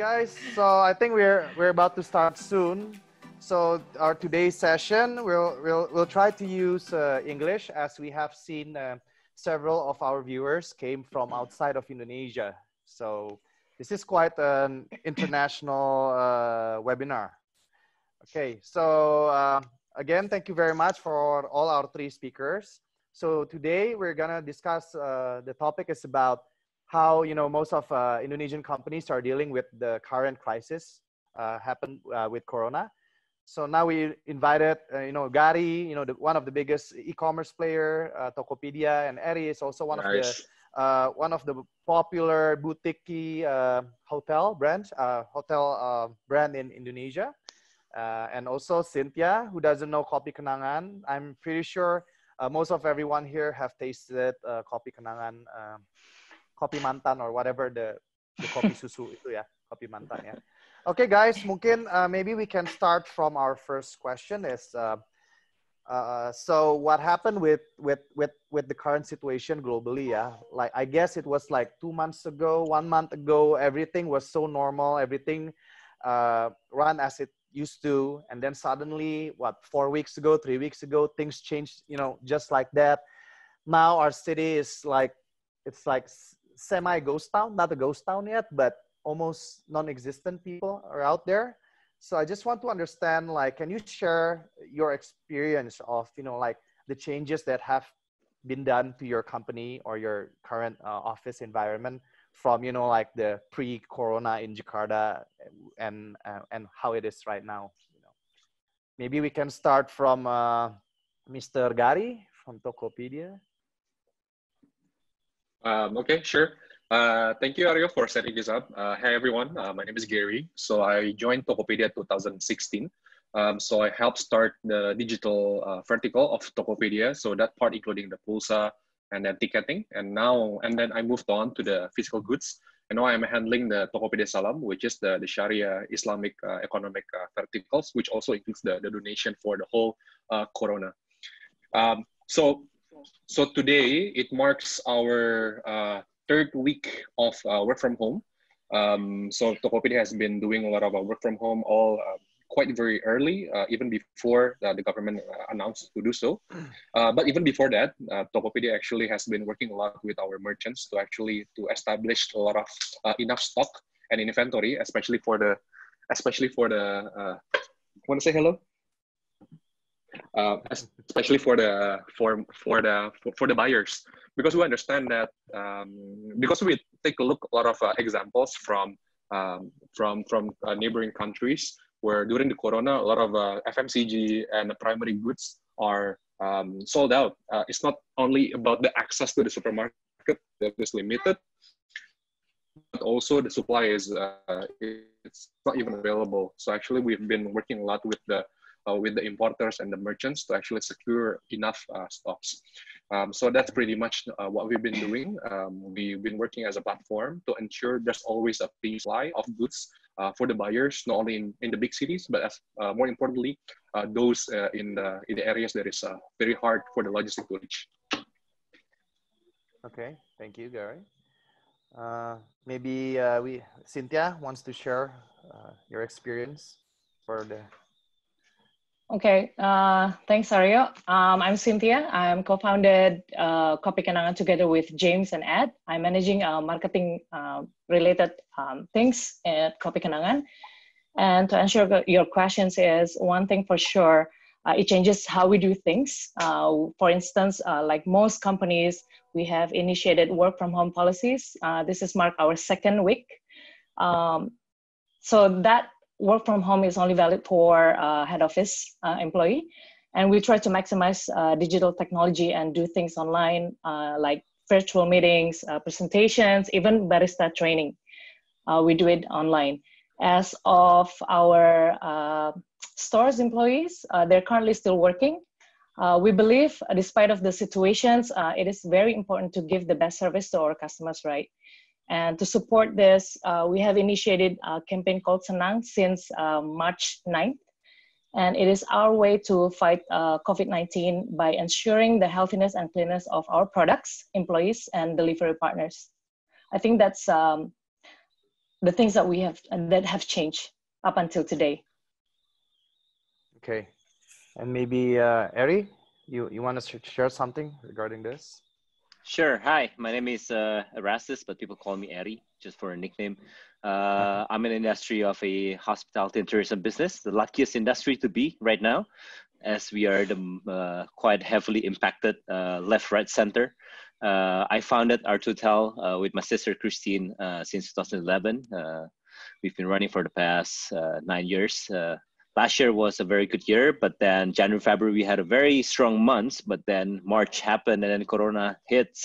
guys. So I think we're we're about to start soon. So our today's session, we'll we'll we'll try to use uh, English as we have seen uh, several of our viewers came from outside of Indonesia. So this is quite an international uh, webinar. Okay, so uh, again, thank you very much for all our three speakers. So today we're gonna discuss uh, the topic is about how you know most of uh, Indonesian companies are dealing with the current crisis uh, happened uh, with Corona. So now we invited uh, you know Gary, you know the, one of the biggest e-commerce player, uh, Tokopedia, and Eri is also one nice. of the uh, one of the popular boutique hotel brand hotel brand in Indonesia. and also Cynthia, who doesn't know Kopi Kenangan. I'm pretty sure most of everyone here have tasted Kopi Kenangan kopi mantan or whatever the the kopi susu itu ya, kopi mantan ya. Okay guys, mungkin uh, maybe we can start from our first question is uh, uh, so what happened with with with with the current situation globally yeah like i guess it was like two months ago one month ago everything was so normal everything uh, run as it used to and then suddenly what four weeks ago three weeks ago things changed you know just like that now our city is like it's like semi ghost town, not a ghost town yet, but almost non-existent people are out there. So I just want to understand, like, can you share your experience of, you know, like the changes that have been done to your company or your current uh, office environment from, you know, like the pre-corona in Jakarta and uh, and how it is right now. You know, maybe we can start from uh, Mr. Gary from Tokopedia. Um, okay, sure. Uh, thank you, Aryo, for setting this up. Uh, hi, everyone. Uh, my name is Gary. So I joined Tokopedia 2016. Um, so I helped start the digital uh, vertical of Tokopedia. So that part, including the Pulsa and then ticketing. And now, and then I moved on to the physical goods. And now I'm handling the Tokopedia Salam, which is the, the Sharia Islamic uh, economic uh, verticals, which also includes the, the donation for the whole Corona. Um, so so today it marks our uh, third week of uh, work from home. Um, so Tokopedia has been doing a lot of uh, work from home all uh, quite very early, uh, even before the government uh, announced to do so. but even before that, Tokopedia actually has been working a lot with our merchants to actually to establish a lot of enough stock and inventory, especially for the especially for the. Want to say hello? Uh, especially for the for for the for, for, the buyers because we understand that um, because we take a look a lot of uh, examples from um, from from uh, neighboring countries where during the corona a lot of uh, FMCG and primary goods are um, sold out. Uh, it's not only about the access to the supermarket that is limited, but also the supply is it's not even available. So actually, we've been working a lot with the with the importers and the merchants to actually secure enough uh, stocks. Um, so that's pretty much uh, what we've been doing. Um, we've been working as a platform to ensure there's always a supply of goods uh, for the buyers, not only in, in the big cities, but as uh, more importantly, uh, those in the in the areas that is very hard for the logistic to reach. Okay, thank you, Gary. maybe we Cynthia wants to share your experience for the Okay, uh, thanks, Aryo. Um, I'm Cynthia. I'm co-founded uh, Kopi Kenangan together with James and Ed. I'm managing uh, marketing uh, related um, things at Kopi Kenangan. And to answer your questions is one thing for sure, uh, it changes how we do things. Uh, for instance, uh, like most companies, we have initiated work from home policies. this is mark our second week. Um, so that work from home is only valid for uh, head office uh, employee. And we try to maximize uh, digital technology and do things online, uh, like virtual meetings, uh, presentations, even barista training. Uh, we do it online. As of our stores employees, they're currently still working. we believe, despite of the situations, it is very important to give the best service to our customers, right? And to support this, uh, we have initiated a campaign called Senang since uh, March 9th. And it is our way to fight uh, COVID-19 by ensuring the healthiness and cleanness of our products, employees, and delivery partners. I think that's um, the things that we have that have changed up until today. Okay, and maybe uh, Eri, you you want to share something regarding this? Sure. Hi, my name is uh, Erastus, but people call me Eri just for a nickname. Uh, I'm in the industry of a hospitality and tourism business, the luckiest industry to be right now, as we are the uh, quite heavily impacted uh, left, right, center. Uh, I founded Artotel uh, with my sister Christine since 2011. we've been running for the past nine years. Last year was a very good year, but then January, February, we had a very strong months, but then March happened and then Corona hits.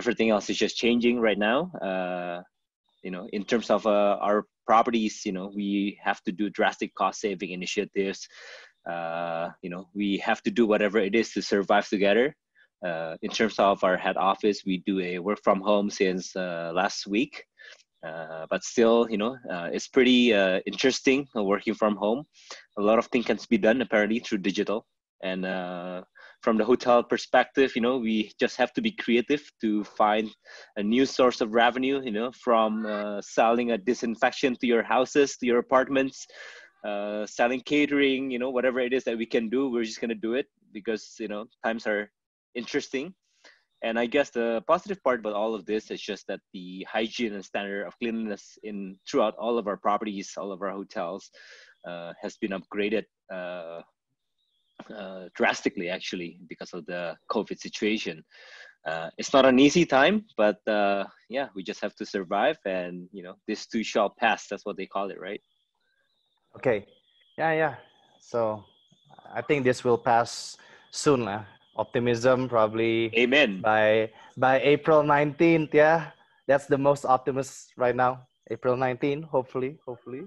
Everything else is just changing right now. You know in terms of uh, our properties you know we have to do drastic cost saving initiatives. Uh, you know we have to do whatever it is to survive together. Uh, in terms of our head office we do a work from home since uh, last week uh, but still you know uh, it's pretty interesting working from home a lot of things can be done apparently through digital and from the hotel perspective you know we just have to be creative to find a new source of revenue you know from selling a disinfection to your houses to your apartments uh, selling catering, you know, whatever it is that we can do, we're just gonna do it because you know times are interesting. And I guess the positive part about all of this is just that the hygiene and standard of cleanliness in throughout all of our properties, all of our hotels, uh, has been upgraded uh, uh, drastically, actually, because of the COVID situation. Uh, it's not an easy time, but uh, yeah, we just have to survive, and you know, this too shall pass. That's what they call it, right? Okay. Yeah, yeah. So I think this will pass soon. Optimism probably. Amen. By by April 19th. Yeah. That's the most optimist right now. April 19th, hopefully, hopefully.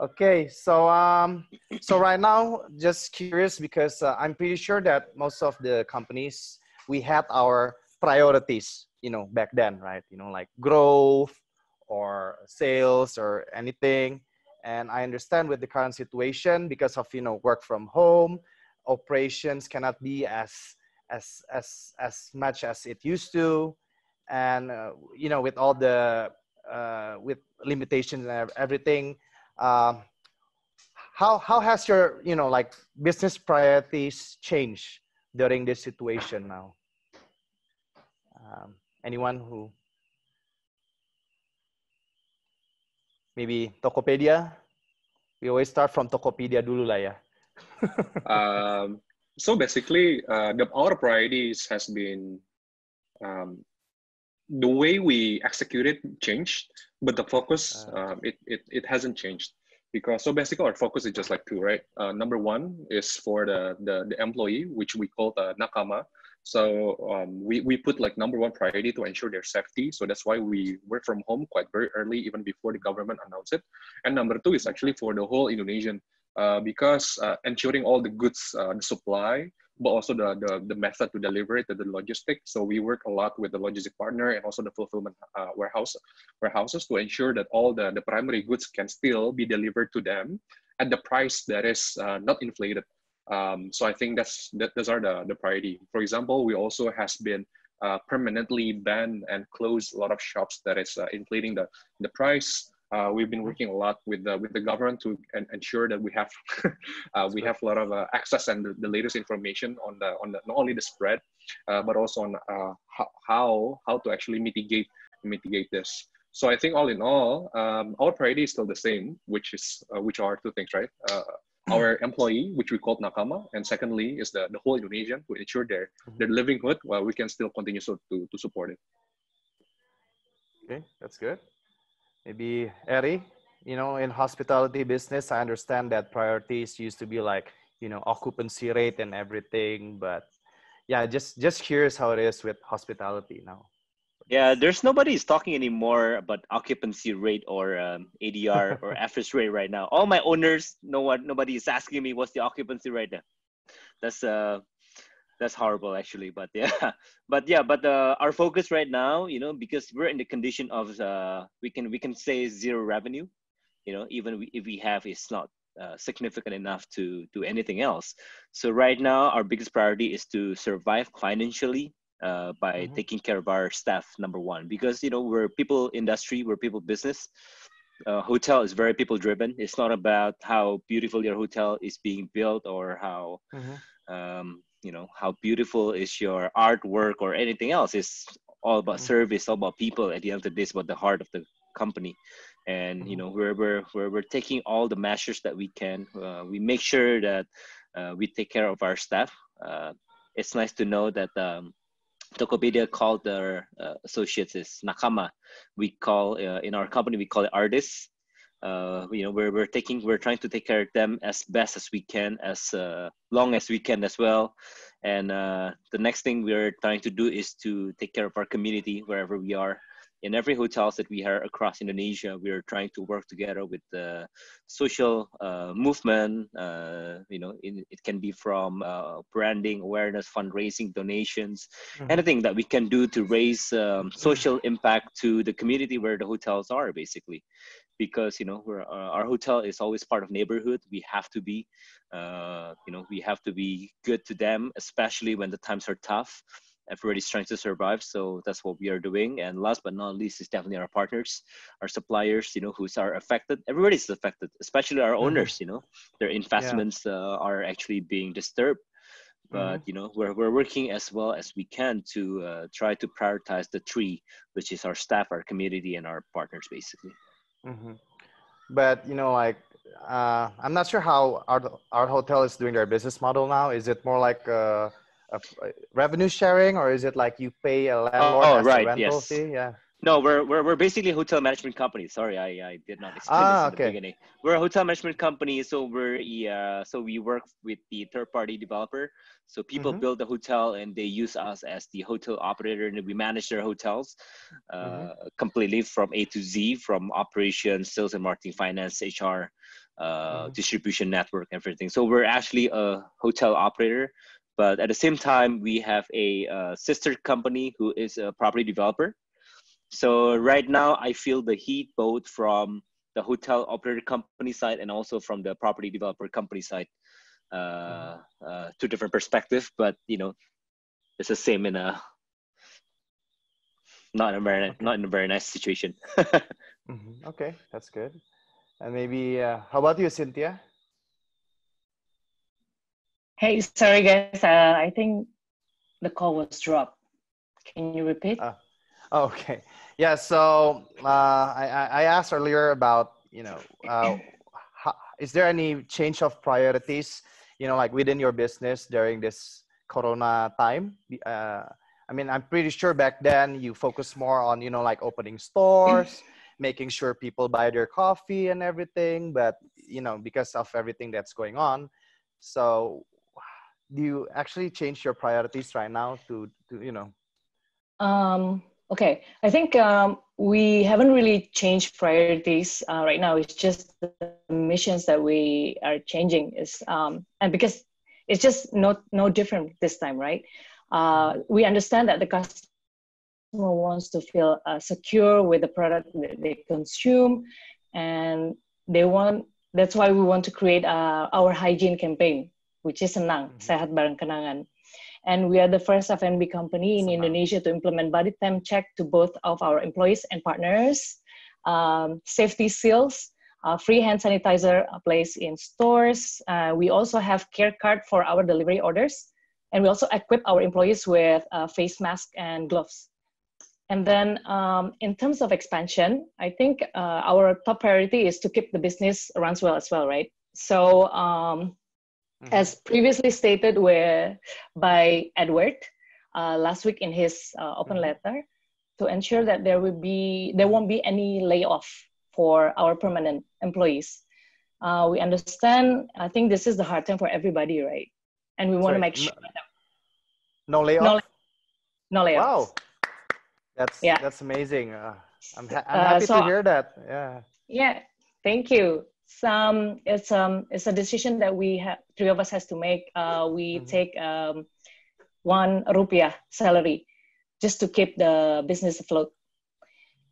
Okay, so um, so right now, just curious because uh, I'm pretty sure that most of the companies we had our priorities, you know, back then, right? You know, like growth or sales or anything and i understand with the current situation because of you know work from home operations cannot be as as as as much as it used to and uh, you know with all the uh, with limitations and everything uh, how how has your you know like business priorities changed during this situation now um, anyone who maybe Tokopedia. We always start from Tokopedia dulu lah ya. Um, so basically, uh, the our priorities has been um, the way we execute it changed, but the focus uh, it, it it hasn't changed because so basically our focus is just like two, right? Uh, number one is for the, the the employee, which we call the nakama, so um, we, we put like number one priority to ensure their safety. So that's why we work from home quite very early, even before the government announced it. And number two is actually for the whole Indonesian, uh, because uh, ensuring all the goods, uh, the supply, but also the, the, the method to deliver it, the, the logistics. So we work a lot with the logistic partner and also the fulfillment uh, warehouse warehouses to ensure that all the, the primary goods can still be delivered to them at the price that is uh, not inflated. Um, so I think that's that, those are the, the priority. For example, we also has been uh, permanently banned and closed a lot of shops that is uh, inflating the, the price. Uh, we've been working a lot with the, with the government to en- ensure that we have uh, we have a lot of uh, access and the, the, latest information on the on the, not only the spread, uh, but also on how how to actually mitigate mitigate this. So I think all in all, um, our priority is still the same, which is which are two things, right? our employee, which we call nakama, and secondly is the, the whole Indonesian to ensure their mm-hmm. their livelihood while we can still continue so to, to support it. Okay, that's good. Maybe Eri, you know, in hospitality business, I understand that priorities used to be like, you know, occupancy rate and everything, but yeah, just just curious how it is with hospitality now. Yeah, there's nobody's talking anymore about occupancy rate or um, ADR or average rate right now. All my owners, no one, nobody is asking me what's the occupancy rate now. That's uh, that's horrible actually. But yeah, but yeah, but uh, our focus right now, you know, because we're in the condition of uh, we can we can say zero revenue, you know, even if we have, it's not uh, significant enough to do anything else. So right now, our biggest priority is to survive financially uh, by mm-hmm. taking care of our staff number one because you know we're people industry we're people business uh, hotel is very people driven. It's not about how beautiful your hotel is being built or how Mhm. um, you know how beautiful is your artwork or anything else. It's all about Mhm. service, all about people. At the end of the day, it's about the heart of the company. And you Mhm. know we're we're we're, we're taking all the measures that we can. Uh, we make sure that uh, we take care of our staff. Uh, it's nice to know that um, Tokopedia called their uh, associates is nakama. We call uh, in our company we call it artists. Uh, you know, we're we're taking we're trying to take care of them as best as we can, as uh, long as we can as well. And uh, the next thing we're trying to do is to take care of our community wherever we are. In every hotels that we are across Indonesia, we're trying to work together with the social uh, movement. Uh, you know, it, it can be from uh, branding, awareness, fundraising, donations, Mhm. anything that we can do to raise um, social impact to the community where the hotels are, basically. Because you know, we're, uh, our hotel is always part of neighborhood. We have to be, uh, you know, we have to be good to them, especially when the times are tough. Everybody's trying to survive so that's what we are doing. And last but not least is definitely our partners our suppliers you know who's are affected. Everybody's affected especially our Mhm. owners you know. Their investments uh, are actually being disturbed. But you know we're, we're working as well as we can to uh, try to prioritize the three which is our staff our community and our partners basically Mhm. But you know, like uh, I'm not sure how our our hotel is doing their business model now. Is it more like a, a revenue sharing, or is it like you pay a landlord oh, as right, a rental yes. fee? Yeah. No, we're, we're, we're basically a hotel management company. Sorry, I, I did not explain Ah, this in okay. the beginning. We're a hotel management company, so we're uh, so we work with the third party developer. So people Mhm. build the hotel and they use us as the hotel operator, and we manage their hotels uh, Mhm. completely from A to Z, from operations, sales and marketing, finance, HR, uh, Mhm. distribution network, and everything. So we're actually a hotel operator. But at the same time, we have a uh, sister company who is a property developer. So right now, I feel the heat both from the hotel operator company side and also from the property developer company side. Uh, uh, two different perspectives, but you know, it's the same in a not in a very Okay. not in a very nice situation. Mhm. Okay, that's good. And maybe uh, how about you, Cynthia? Hey, sorry guys. Uh, I think the call was dropped. Can you repeat? Uh, Okay. Yeah. So uh, I, I I asked earlier about you know uh, how, is there any change of priorities you know like within your business during this Corona time? Uh, I mean, I'm pretty sure back then you focused more on you know like opening stores, making sure people buy their coffee and everything. But you know because of everything that's going on, so do you actually change your priorities right now to to you know? Um, okay, I think um, we haven't really changed priorities uh, right now. It's just the missions that we are changing is, um, and because it's just no no different this time, right? Uh, we understand that the customer wants to feel uh, secure with the product that they consume, and they want. That's why we want to create uh, our hygiene campaign, which is senang, Mhm. sehat bareng kenangan and we are the first F&B company in. Indonesia to implement body temp check to both of our employees and partners, um, safety seals, uh, free hand sanitizer placed in stores. Uh, we also have care card for our delivery orders, and we also equip our employees with uh, face mask and gloves. And then um, in terms of expansion, I think uh, our top priority is to keep the business runs well as well, right? So um, Mhm. as previously stated where, by Edward uh, last week in his uh, open Mhm. letter, to ensure that there will be there won't be any layoff for our permanent employees. Uh, we understand. I think this is the hard time for everybody, right? And we want Sorry, to make no- sure No layoff. no layoff. Wow, that's Yeah. that's amazing. Uh, I'm ha- I'm Uh, happy so- to hear that. Yeah. Yeah, thank you. Some it's um it's a decision that we have three of us has to make. Uh, we Mhm. take um one rupiah salary just to keep the business afloat.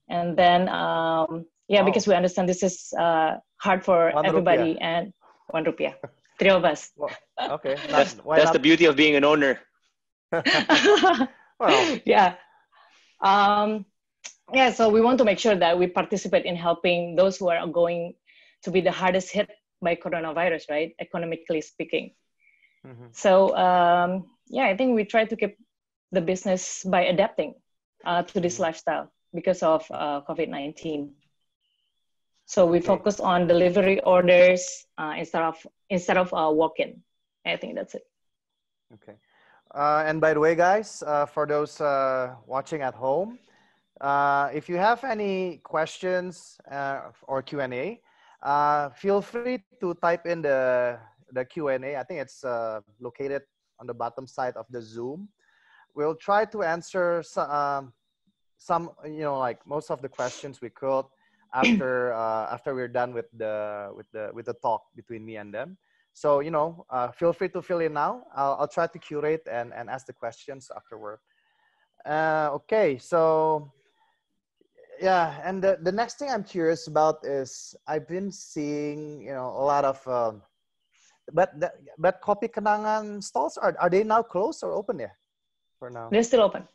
And then um yeah, Wow. because we understand this is uh hard for One everybody and one rupiah, three of us. Well, okay. Not, that's why that's the beauty of being an owner. well, yeah. Um, yeah, so we want to make sure that we participate in helping those who are going to be the hardest hit by coronavirus, right? Economically speaking. Mm-hmm. So um, yeah, I think we try to keep the business by adapting uh, to this mm-hmm. lifestyle because of uh, COVID nineteen. So we okay. focus on delivery orders uh, instead of instead of uh, walk-in. I think that's it. Okay. Uh, and by the way, guys, uh, for those watching at home, if you have any questions or Q and A, feel free to type in the the Q and A. I think it's uh, located on the bottom side of the Zoom. We'll try to answer some, um, some you know, like most of the questions we could after uh, after we're done with the with the with the talk between me and them. So you know, uh, feel free to fill in now. I'll, I'll try to curate and and ask the questions afterward. Uh, okay, so yeah, and the, the next thing I'm curious about is I've been seeing you know a lot of um, but the, but Kopi Kenangan stalls are are they now closed or open there for now? They're still open.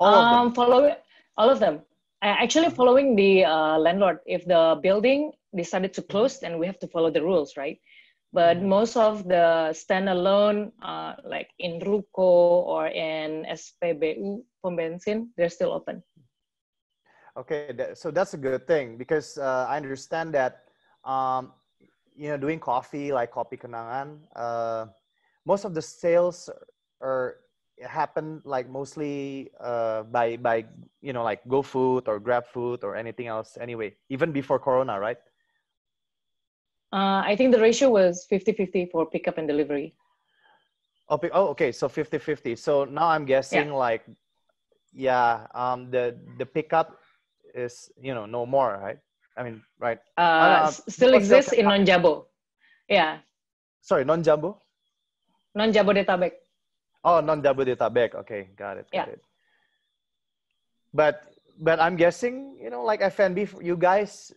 All um, of them. Um, follow all of them. Actually, following the uh, landlord. If the building decided to close, then we have to follow the rules, right? But mm-hmm. most of the standalone, uh, like in Ruko or in SPBU pom bensin, they're still open. Okay, so that's a good thing because uh, I understand that um, you know, doing coffee like Kopi Kenangan, uh, most of the sales are happen like mostly uh, by by you know like GoFood or GrabFood or anything else anyway, even before Corona, right? Uh, I think the ratio was 50-50 for pickup and delivery. Oh, oh okay, so 50-50. So now I'm guessing yeah. like, yeah, um, the the pickup is you know no more, right? I mean, right? Uh, uh still exists in non-Jabo. Yeah. Sorry, non-Jabo? Non-Jabodetabek. Oh, non-Jabodetabek. Okay, got it. Got yeah. it. But but I'm guessing, you know, like FNB, you guys,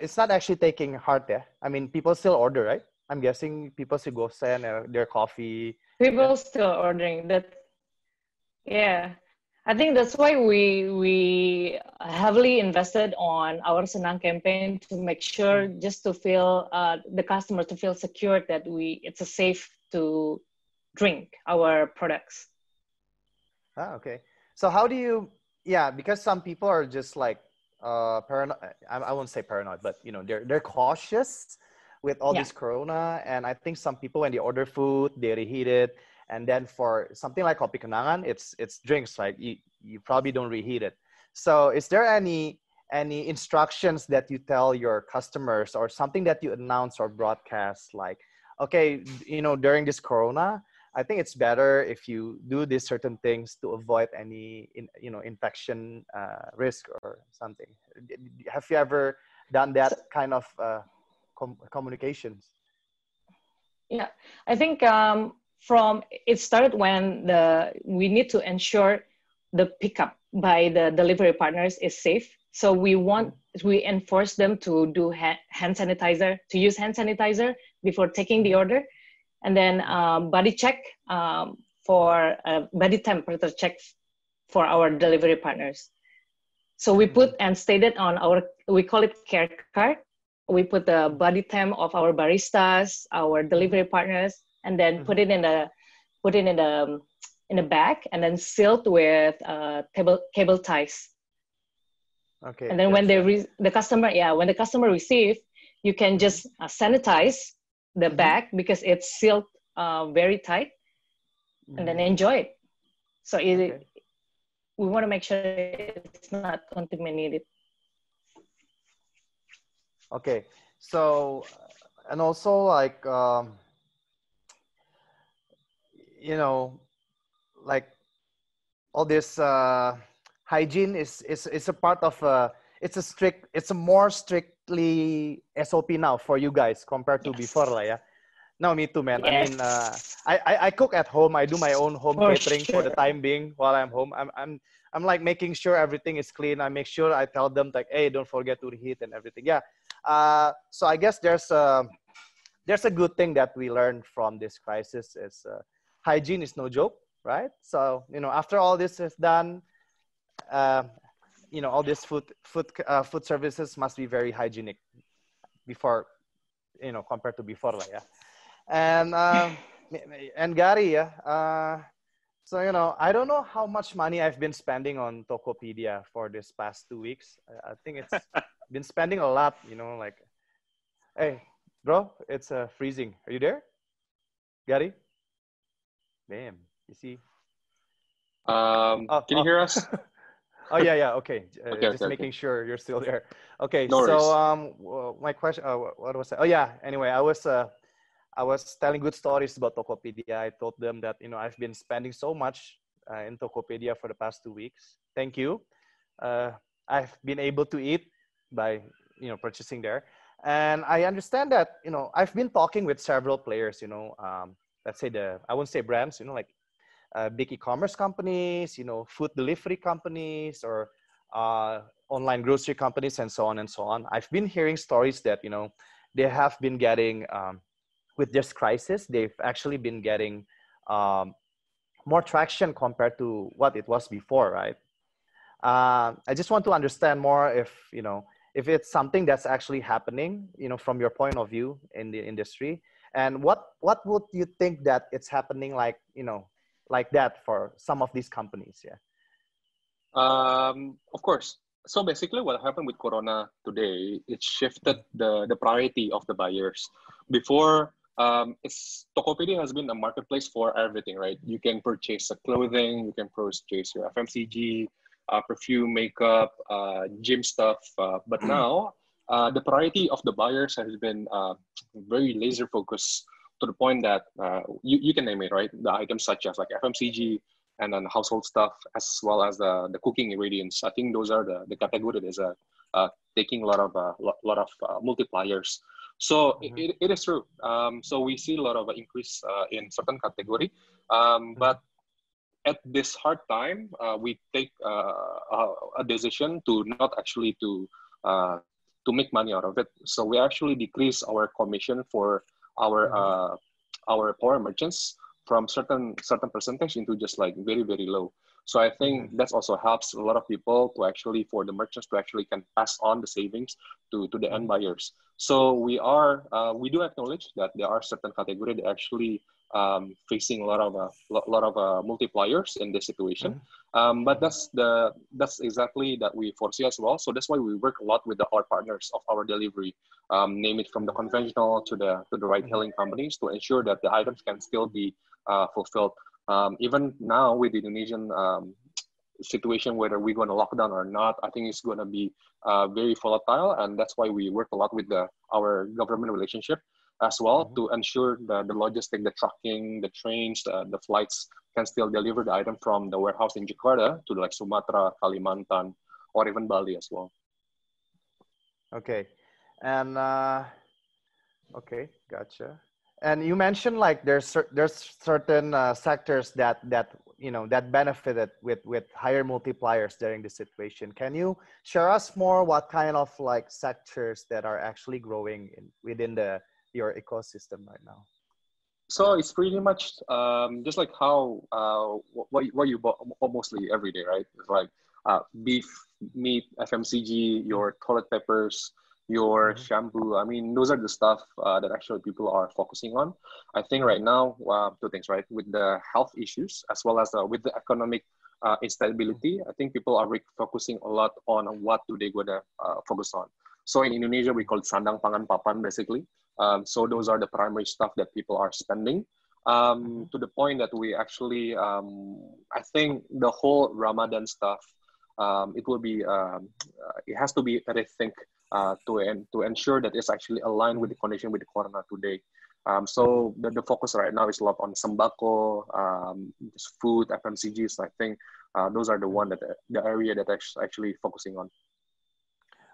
it's not actually taking heart there. I mean, people still order, right? I'm guessing people still go send their coffee. People yeah. still ordering that. Yeah. I think that's why we we heavily invested on our Senang campaign to make sure mm. just to feel uh, the customer to feel secure that we it's a safe to drink our products. Ah, okay. So how do you? Yeah, because some people are just like uh, paranoid. I, I won't say paranoid, but you know they're they're cautious with all yeah. this corona, and I think some people when they order food they reheat it and then for something like kopi kenangan, it's it's drinks, right? You you probably don't reheat it. So is there any any instructions that you tell your customers or something that you announce or broadcast like okay you know during this corona i think it's better if you do these certain things to avoid any in, you know infection uh, risk or something have you ever done that kind of uh, com- communications yeah i think um, from it started when the we need to ensure the pickup by the delivery partners is safe. So we want we enforce them to do hand sanitizer to use hand sanitizer before taking the order. And then um, body check um, for uh, body temperature check for our delivery partners. So we put and stated on our we call it care card. We put the body temp of our baristas our delivery partners and then mm-hmm. put it in the put it in the in a bag and then sealed with uh, cable cable ties. Okay. And then when they re- the customer yeah when the customer receive, you can just uh, sanitize the mm-hmm. bag because it's sealed uh, very tight, mm-hmm. and then mm-hmm. enjoy it. So it, okay. we want to make sure it's not contaminated. Okay. So and also like. Um, you know, like all this uh, hygiene is is is a part of a it's a strict it's a more strictly SOP now for you guys compared to yes. before lah yeah. No, me too, man. Yes. I mean, uh, I, I, I cook at home. I do my own home for catering sure. for the time being while I'm home. I'm I'm I'm like making sure everything is clean. I make sure I tell them like, hey, don't forget to reheat and everything. Yeah. Uh, so I guess there's a there's a good thing that we learned from this crisis is uh, hygiene is no joke, right? So, you know, after all this is done, uh, you know all these food food uh, food services must be very hygienic before you know compared to before lah yeah. And uh, and Gary yeah uh, so you know I don't know how much money I've been spending on Tokopedia for this past two weeks. I, I think it's been spending a lot you know like hey bro it's uh, freezing. Are you there? Gary damn. You see? Um, Oh, can you oh. hear us? oh yeah yeah. Okay, uh, Okay, just okay, making sure you're still there. Okay No so um my question uh, what was I? oh yeah. Anyway i was uh i was telling good stories about tokopedia. I told them that you know i've been spending so much uh, in tokopedia for the past two weeks. Thank you. Uh i've been able to eat by you know purchasing there. And i understand that you know i've been talking with several players you know um let's say the i won't say brands you know like uh, big e-commerce companies, you know, food delivery companies, or uh, online grocery companies, and so on and so on. I've been hearing stories that you know they have been getting um, with this crisis. They've actually been getting um, more traction compared to what it was before, right? Uh, I just want to understand more if you know if it's something that's actually happening, you know, from your point of view in the industry, and what what would you think that it's happening like, you know, like that for some of these companies yeah Um, of course. So basically, what happened with Corona today, it shifted the, the priority of the buyers. Before, um, it's Tokopedia has been a marketplace for everything, right? You can purchase a clothing, you can purchase your FMCG, uh, perfume, makeup, uh, gym stuff. Uh, but now, uh, the priority of the buyers has been uh, very laser focused to the point that uh, you, you can name it, right? The items such as like FMCG, and then household stuff as well as the, the cooking ingredients. I think those are the, the category that is uh, uh, taking a lot of uh, lot, lot of uh, multipliers. So Mhm. it, it is true. Um, so we see a lot of increase uh, in certain category, um, but at this hard time, uh, we take uh, a, a decision to not actually to uh, to make money out of it. So we actually decrease our commission for our uh, our power merchants from certain certain percentage into just like very very low. So I think that also helps a lot of people to actually for the merchants to actually can pass on the savings to to the end buyers. So we are uh, we do acknowledge that there are certain category that actually um, facing a lot of uh, lo- lot of uh, multipliers in this situation. Um, but that's the that's exactly that we foresee as well. So that's why we work a lot with the, our partners of our delivery, um, name it from the conventional to the to the ride hailing companies to ensure that the items can still be uh, fulfilled. Um, even now with the Indonesian um, situation, whether we're going to lock down or not, I think it's going to be uh, very volatile, and that's why we work a lot with the our government relationship as well Mhm. to ensure the, the logistic, the trucking, the trains, the, the flights can still deliver the item from the warehouse in Jakarta to like Sumatra, Kalimantan, or even Bali as well. okay and uh okay gotcha and you mentioned like there's cer- there's certain uh, sectors that that you know that benefited with with higher multipliers during the situation can you share us more what kind of like sectors that are actually growing in, within the your ecosystem right now So it's pretty much um, just like how uh, what, what you bought mostly every day, right? It's like uh, beef, meat, FMCG, your toilet peppers, your Mhm. shampoo. I mean, those are the stuff uh, that actually people are focusing on. I think right now, uh, two things, right? With the health issues as well as uh, with the economic uh, instability, I think people are re- focusing a lot on what do they gonna uh, focus on. So in Indonesia, we call it sandang pangan papan, basically. Um, so those are the primary stuff that people are spending. Um, to the point that we actually, um, I think the whole Ramadan stuff, um, it will be, um, uh, it has to be rethink uh, to en- to ensure that it's actually aligned with the condition with the corona today. Um, so the, the focus right now is a lot on sembako, um, just food, FMCGs. I think uh, those are the one that the area that act- actually focusing on.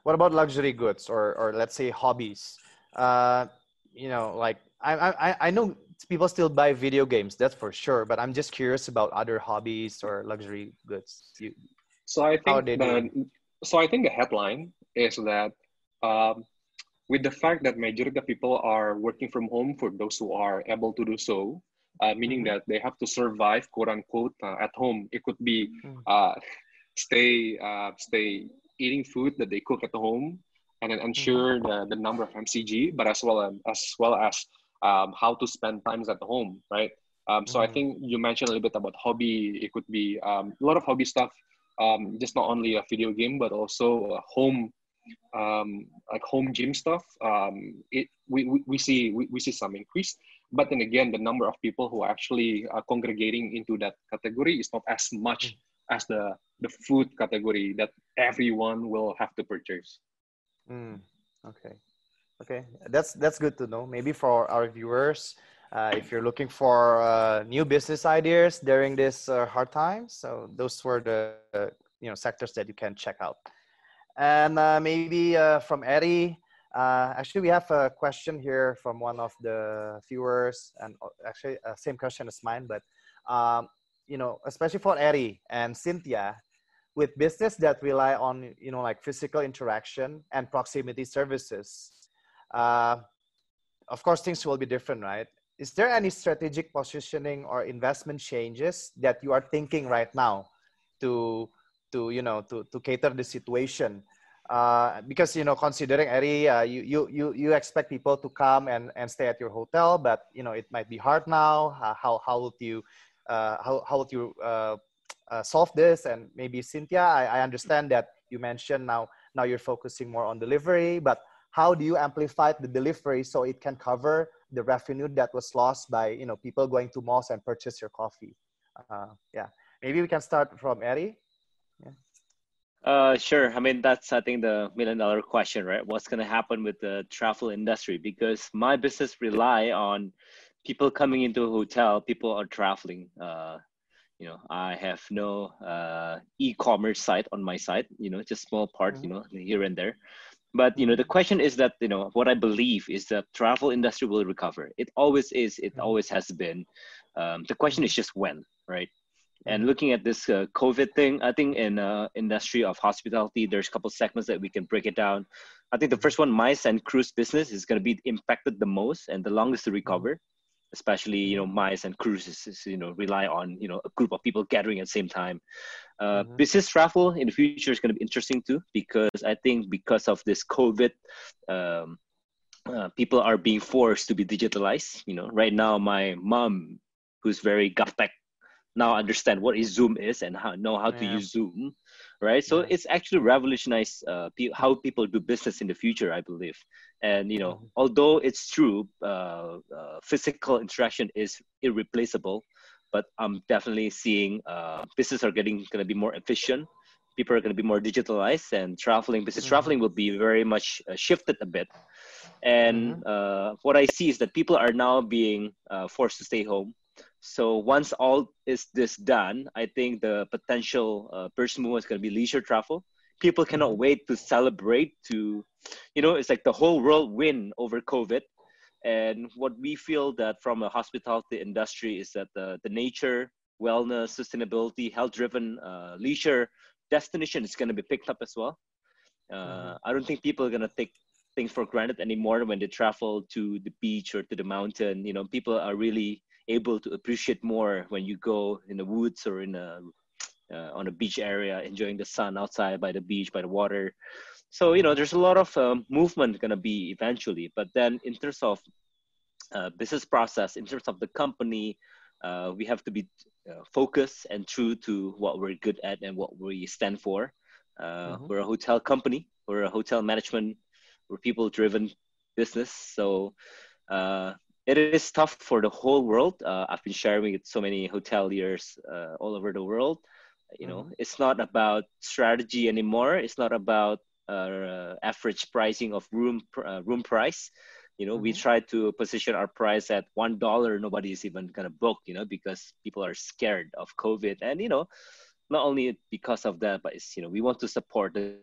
what about luxury goods or or let's say hobbies uh you know like i i i know people still buy video games that's for sure but i'm just curious about other hobbies or luxury goods you, So I think the, so I think the headline is that um, with the fact that majority of people are working from home for those who are able to do so, uh, meaning Mhm. that they have to survive quote unquote uh, at home. It could be Mm. uh, stay uh, stay eating food that they cook at home, and then ensure the, the number of MCG, but as well as, as well as um, how to spend times at home, right? Um, so mm-hmm. I think you mentioned a little bit about hobby. It could be um, a lot of hobby stuff, um, just not only a video game, but also a home, um, like home gym stuff. Um, it we, we, we see we, we see some increase, but then again, the number of people who are actually uh, congregating into that category is not as much mm. as the the food category that everyone will have to purchase. Mm. Okay, okay, that's that's good to know. Maybe for our viewers uh, if you're looking for uh, new business ideas during this uh, hard time, so those were the you know sectors that you can check out. And uh, maybe uh, from Eddie, uh, actually we have a question here from one of the viewers, and actually same question as mine, but um, you know especially for Eddie and Cynthia, with business that rely on you know like physical interaction and proximity services. of course, things will be different, right? is there any strategic positioning or investment changes that you are thinking right now to to you know to to cater the situation uh, because you know considering Eri, uh, you, you you you expect people to come and and stay at your hotel but you know it might be hard now uh, how how would you uh, how how would you uh, solve this and maybe Cynthia I, I understand that you mentioned now now you're focusing more on delivery but how do you amplify the delivery so it can cover the revenue that was lost by you know people going to malls and purchase your coffee uh, yeah maybe we can start from Eri. yeah. Uh, sure. I mean, that's I think the million dollar question, right? What's going to happen with the travel industry? Because my business rely on people coming into a hotel. People are traveling. Uh, you know, I have no uh, e-commerce site on my site. You know, just small part. Mm-hmm. You know, here and there but you know the question is that you know what i believe is that travel industry will recover it always is it mm-hmm. always has been um, the question is just when right and mm-hmm. looking at this uh, covid thing i think in uh, industry of hospitality there's a couple segments that we can break it down i think the first one MICE and cruise business is going to be impacted the most and the longest to recover especially you know MICE and cruises you know rely on you know a group of people gathering at the same time uh, mm-hmm. business travel in the future is going to be interesting too because i think because of this covid um, uh, people are being forced to be digitalized you know right now my mom who's very gaptek now understand what is zoom is and how know how yeah. to use zoom right so it's actually revolutionized uh, pe- how people do business in the future i believe and you know mm-hmm. although it's true uh, uh, physical interaction is irreplaceable but i'm definitely seeing uh, business are getting going to be more efficient people are going to be more digitalized and traveling business mm-hmm. traveling will be very much uh, shifted a bit and mm-hmm. Uh, what i see is that people are now being forced to stay home so once all is this done, I think the potential uh, first move is going to be leisure travel. People cannot mm-hmm. wait to celebrate. To, you know, it's like the whole world win over COVID. And what we feel that from a hospitality industry is that the, the nature, wellness, sustainability, health-driven uh, leisure destination is going to be picked up as well. Uh, mm-hmm. I don't think people are going to take things for granted anymore when they travel to the beach or to the mountain. You know, people are really able to appreciate more when you go in the woods or in a uh, on a beach area, enjoying the sun outside by the beach, by the water. So you know, there's a lot of um, movement gonna be eventually. But then, in terms of uh, business process, in terms of the company, uh, we have to be uh, focused and true to what we're good at and what we stand for. Uh, mm-hmm. We're a hotel company. We're a hotel management. We're people-driven business. So uh, it is tough for the whole world. Uh, I've been sharing with so many hoteliers uh, all over the world. You know, mm-hmm. it's not about strategy anymore. It's not about uh, average pricing of room uh, room price. You know, mm-hmm. we try to position our price at one dollar. Nobody is even gonna book. You know, because people are scared of COVID, and you know, not only because of that, but it's you know we want to support the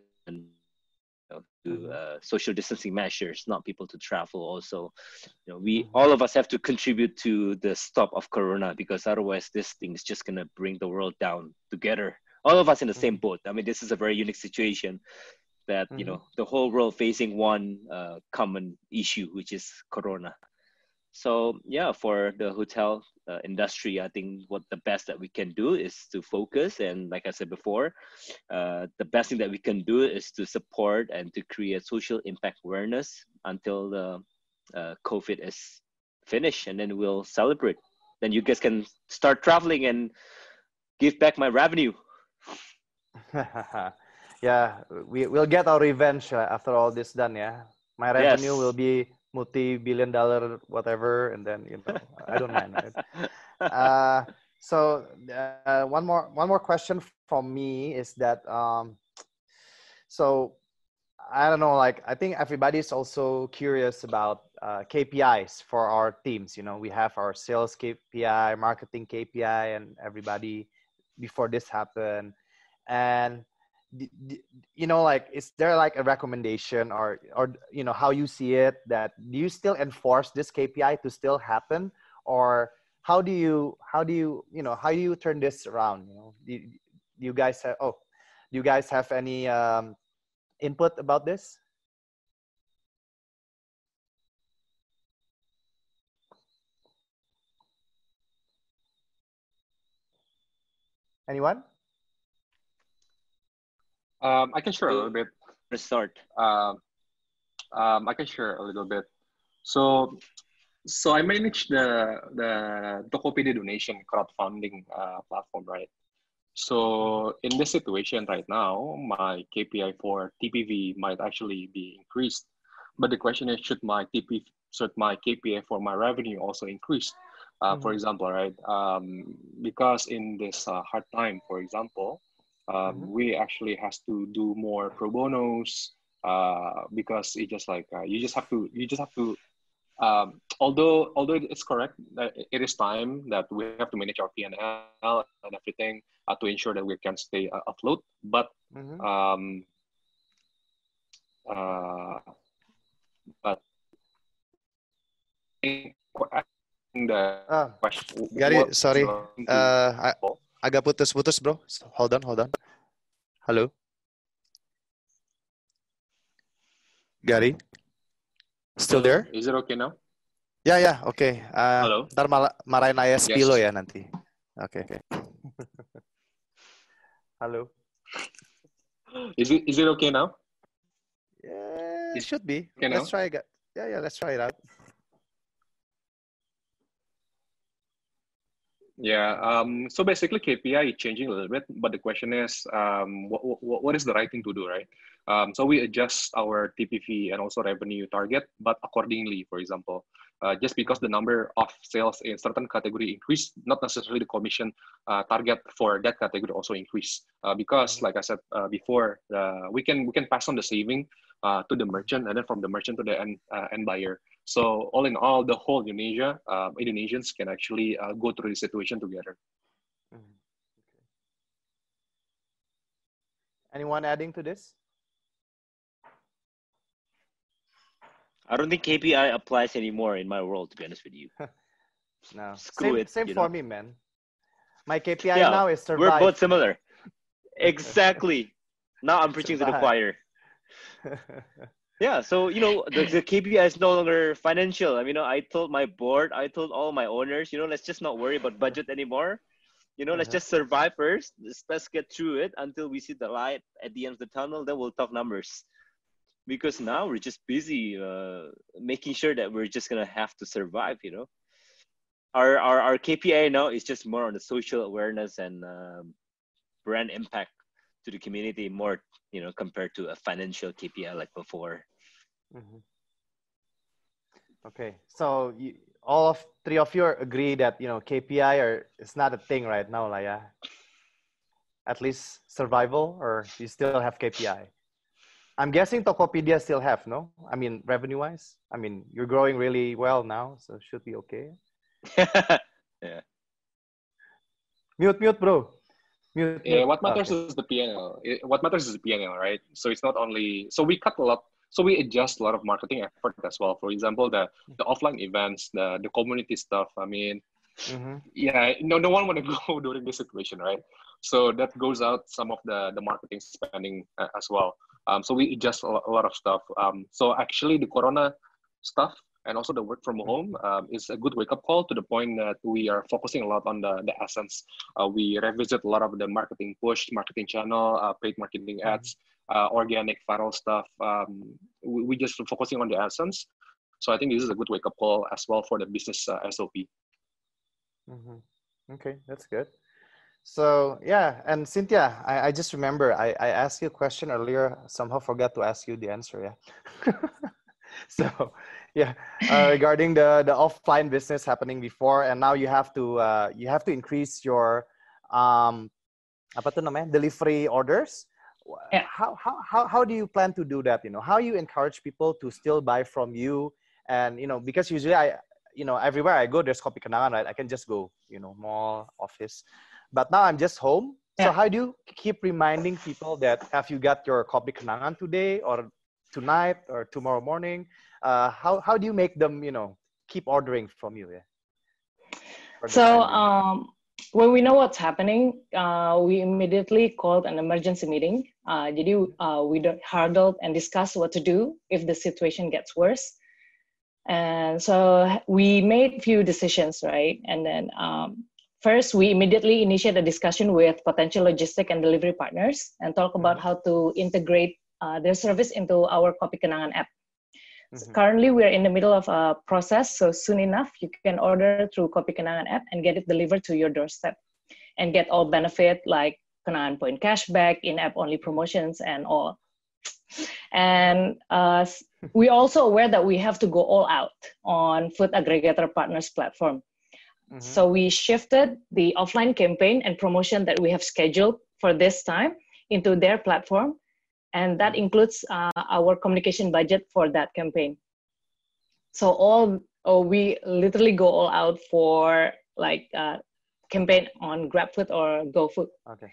know, to mm-hmm. uh, social distancing measures, not people to travel. Also, you know, we mm-hmm. all of us have to contribute to the stop of Corona because otherwise, this thing is just gonna bring the world down together. All of us in the same mm-hmm. boat. I mean, this is a very unique situation that you know the whole world facing one uh, common issue, which is Corona. So yeah, for the hotel uh, industry, I think what the best that we can do is to focus. And like I said before, uh, the best thing that we can do is to support and to create social impact awareness until the uh, COVID is finished, and then we'll celebrate. Then you guys can start traveling and give back my revenue. yeah, we we'll get our revenge uh, after all this done. Yeah, my revenue Yes. will be multi-billion dollar whatever, and then you know I don't mind. Right? Uh, so uh, one more one more question from me is that um, so I don't know, like I think everybody's also curious about uh, KPIs for our teams. You know, we have our sales KPI, marketing KPI, and everybody before this happened. And you know, like, is there like a recommendation or or you know how you see it that do you still enforce this KPI to still happen, or how do you how do you you know how do you turn this around? You know, do, you- do you guys have oh, do you guys have any um, input about this? Anyone? Um, I can share a little bit. Let's. Um, um, I can share a little bit. So, so I manage the the Tokopedia donation crowdfunding uh, platform, right? So in this situation right now, my KPI for TPV might actually be increased, but the question is, should my TP should my KPI for my revenue also increase? Uh, For Mhm. example, right? Um, because in this uh, hard time, for example, um, Mhm. we actually has to do more pro bonos uh, because it just like uh, you just have to you just have to um, although although it's correct that it is time that we have to manage our P&L and everything uh, to ensure that we can stay uh, afloat but Mhm. um, uh, but the Ah, question Gary, what- sorry. Uh, I. agak putus-putus, bro. Hold on, hold on. Halo. Gary, still there? is it okay now Ya, ya, oke. Uh, Halo? Ntar malah marahin ayah Yes. Spilo ya nanti. Oke, oke. Halo. is it is it okay now Yeah, it should be. okay let's now? try it. Yeah, yeah, let's try it out. Yeah. Um, so basically, KPI is changing a little bit, but the question is, um, what, what, what is the right thing to do, right? Um, so we adjust our TPV and also revenue target, but accordingly, for example, uh, just because the number of sales in certain category increase, not necessarily the commission uh, target for that category also increase. Uh, because, like I said uh, before, uh, we can we can pass on the saving uh, to the merchant, and then from the merchant to the end end buyer. So all in all, the whole Indonesia, uh, Indonesians can actually uh, go through the situation together. Mhm. Anyone adding to this? I don't think KPI applies anymore in my world, to be honest with you. No. Screw same it, same you for know. me, man. My KPI Yeah, now is survive. We're both similar. Exactly. now I'm preaching to the choir. Yeah, so you know the, the KPI is no longer financial. I mean, you know, I told my board, I told all my owners, you know, let's just not worry about budget anymore. You know, let's Uh-huh. just survive first. Let's, let's get through it until we see the light at the end of the tunnel. Then we'll talk numbers. Because now we're just busy uh, making sure that we're just gonna have to survive. You know, our our our KPI now is just more on the social awareness and um, brand impact to the community more you know compared to a financial KPI like before. Mhm. Okay, so you, all of three of you agree that you know KPI are it's not a thing right now, lah, yeah. At least survival, or you still have KPI. I'm guessing Tokopedia still have no. I mean, revenue wise, I mean you're growing really well now, so should be okay. Yeah. Mute, mute, bro. Mute. Yeah, what matters Okay. is the PNL. What matters is the PNL, right? So it's not only so we cut a lot. So we adjust a lot of marketing effort as well. For example, the the offline events, the the community stuff. I mean, Mhm. yeah, no no one want to go during this situation, right? So that goes out some of the the marketing spending uh, as well. Um, so we adjust a lot, a lot of stuff. Um, so actually, the Corona stuff and also the work from home um, is a good wake up call to the point that we are focusing a lot on the, the essence. Uh, we revisit a lot of the marketing push, marketing channel, uh, paid marketing mm-hmm. ads, uh, organic viral stuff. Um, we, we just focusing on the essence. So I think this is a good wake up call as well for the business uh, SOP. Mm-hmm. Okay, that's good. So yeah, and Cynthia, I, I just remember I, I asked you a question earlier. Somehow forgot to ask you the answer. Yeah. so yeah, uh, regarding the the offline business happening before, and now you have to uh, you have to increase your um, apa tuh namanya delivery orders. Yeah. How, how how how do you plan to do that? You know, how you encourage people to still buy from you, and you know, because usually I you know everywhere I go there's kopi kenangan, right? I can just go, you know, mall, office, but now I'm just home. Yeah. So how do you keep reminding people that have you got your kopi kenangan today or tonight or tomorrow morning? Uh, how how do you make them, you know, keep ordering from you? Yeah. So um, when we know what's happening, uh, we immediately called an emergency meeting. Uh, did you? Uh, we huddled and discussed what to do if the situation gets worse. And so we made a few decisions, right? And then um, first, we immediately initiate a discussion with potential logistic and delivery partners and talk about mm-hmm. how to integrate uh, their service into our Kopi Kenangan app. Mm-hmm. So currently, we're in the middle of a process. So soon enough, you can order through Kopi Kenangan app and get it delivered to your doorstep and get all benefit like Kenangan point cashback, in-app only promotions, and all. And uh, we also aware that we have to go all out on food aggregator partners platform. Mm-hmm. So we shifted the offline campaign and promotion that we have scheduled for this time into their platform, and that includes uh, our communication budget for that campaign. So all oh, we literally go all out for like uh, campaign on GrabFood or GoFood. Okay.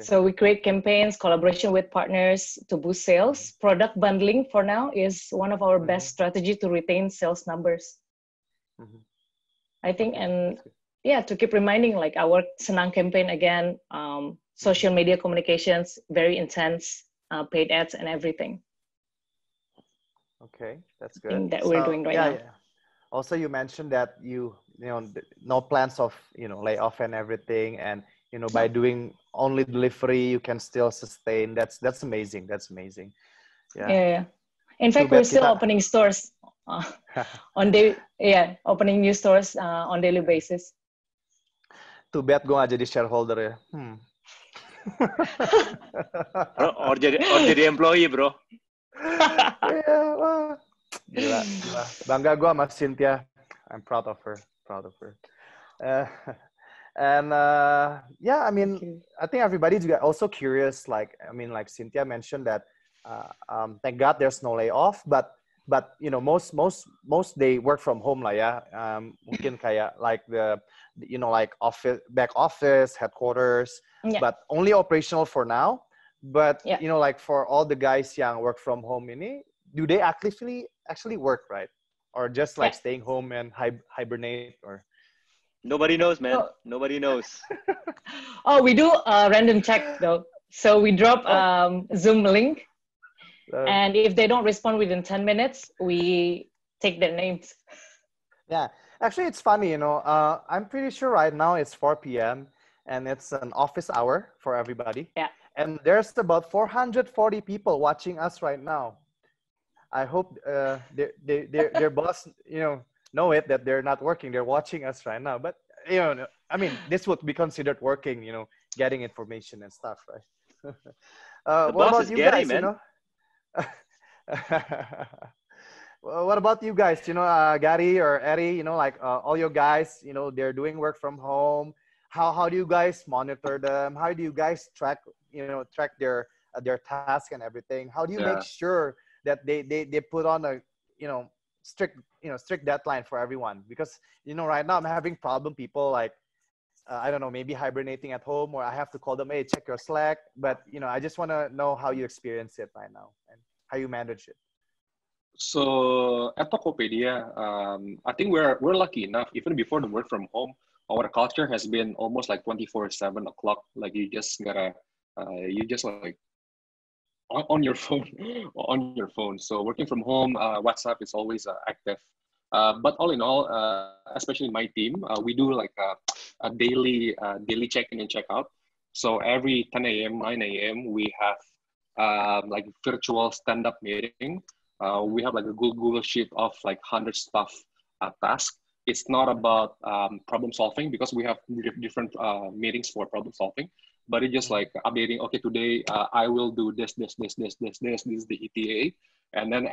So we create campaigns, collaboration with partners to boost sales. Mm-hmm. Product bundling for now is one of our mm-hmm. best strategy to retain sales numbers. Mm-hmm. I think, and yeah, to keep reminding like our Senang campaign again, um, social media communications, very intense, uh, paid ads and everything. Okay, that's good. That we're doing right yeah, now. Yeah. Also, you mentioned that you you know no plans of you know layoff and everything, and you know by doing only delivery you can still sustain that's that's amazing that's amazing yeah yeah, yeah. in fact we're still kita... opening stores uh, on day yeah opening new stores uh, on daily basis too bad gue gak jadi shareholder ya hmm. Bro, or jadi or jadi employee bro yeah, wah. Gila, gila. Bangga gue sama Cynthia. I'm proud of her. Proud of her. Uh, and uh, yeah i mean i think everybody's also curious like i mean like cynthia mentioned that uh, um, thank god there's no layoff but but you know most most most they work from home lah ya um, mungkin kayak like the you know like office back office headquarters yeah. but only operational for now but yeah. you know like for all the guys yang work from home ini do they actually actually work right or just like yeah. staying home and hibernate or Nobody knows, man. Oh. Nobody knows. oh, we do a random check though. So we drop oh. um, Zoom link, uh, and if they don't respond within ten minutes, we take their names. Yeah, actually, it's funny. You know, uh, I'm pretty sure right now it's 4 p.m. and it's an office hour for everybody. Yeah. And there's about 440 people watching us right now. I hope uh, their, their, their boss, you know, know it that they're not working they're watching us right now but you know i mean this would be considered working you know getting information and stuff right uh, what about you Gary, guys man. you know well, what about you guys? You know uh, gary or eddie you know like uh, all your guys you know they're doing work from home. How how do you guys monitor them? How do you guys track you know track their uh, their task and everything? How do you yeah. make sure that they, they they put on a you know strict you know strict deadline for everyone? Because you know right now i'm having problem people like uh, i don't know maybe hibernating at home or i have to call them hey check your slack. But you know i just want to know how you experience it right now and how you manage it. So at tokopedia um, i think we're we're lucky enough even before the work from home our culture has been almost like 24 7 o'clock. Like you just gotta uh, you just like on, your phone on your phone. So working from home uh, whatsapp is always uh, active but all in all, uh, especially my team, uh, we do like a, a daily uh, daily check-in and check-out. So every 10 a.m., 9 a.m., we have um, like virtual stand-up meeting. Uh, we have like a Google, Google sheet of like 100 stuff uh, tasks. It's not about um, problem solving because we have different meetings for problem solving, but it's just like updating. Okay, today I will do this, this, this, this, this, this. This is the ETA, and then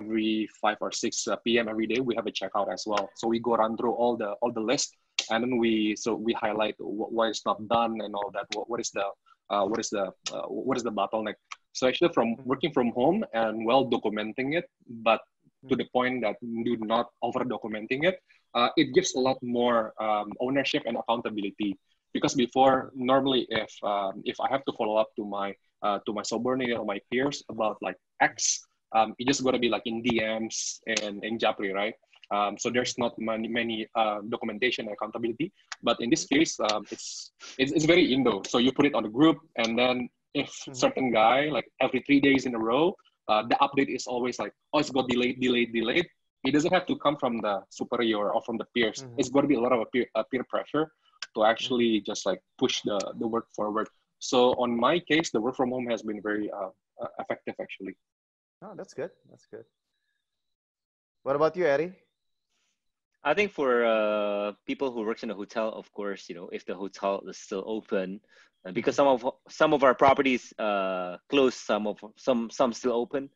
every 5 or 6 uh, p.m. every day we have a checkout as well. So we go run through all the all the list, and then we so we highlight what, what is not done and all that. What, what is the uh, what is the uh, what is the bottleneck? So actually, from mm-hmm. working from home and well documenting it, but to the point that do not over documenting it, uh, it gives a lot more um, ownership and accountability. Because before, normally, if um, if I have to follow up to my uh, to my subordinate or my peers about like X, um, it's just going to be like in DMs and in Japri, right? Um, so there's not many, many uh, documentation and accountability. But in this case, um, it's, it's, it's very Indo. So you put it on the group, and then if mm-hmm. certain guy like every three days in a row, uh, the update is always like, oh, it's got delayed, delayed, delayed. It doesn't have to come from the superior or from the peers. Mm-hmm. It's going to be a lot of peer, uh, peer pressure to actually mm-hmm. just like push the, the work forward. So on my case, the work from home has been very uh, uh effective actually. Oh, that's good. That's good. What about you, Eddie? I think for uh, people who works in a hotel, of course, you know, if the hotel is still open, uh, because some of some of our properties uh, closed, some of some some still open.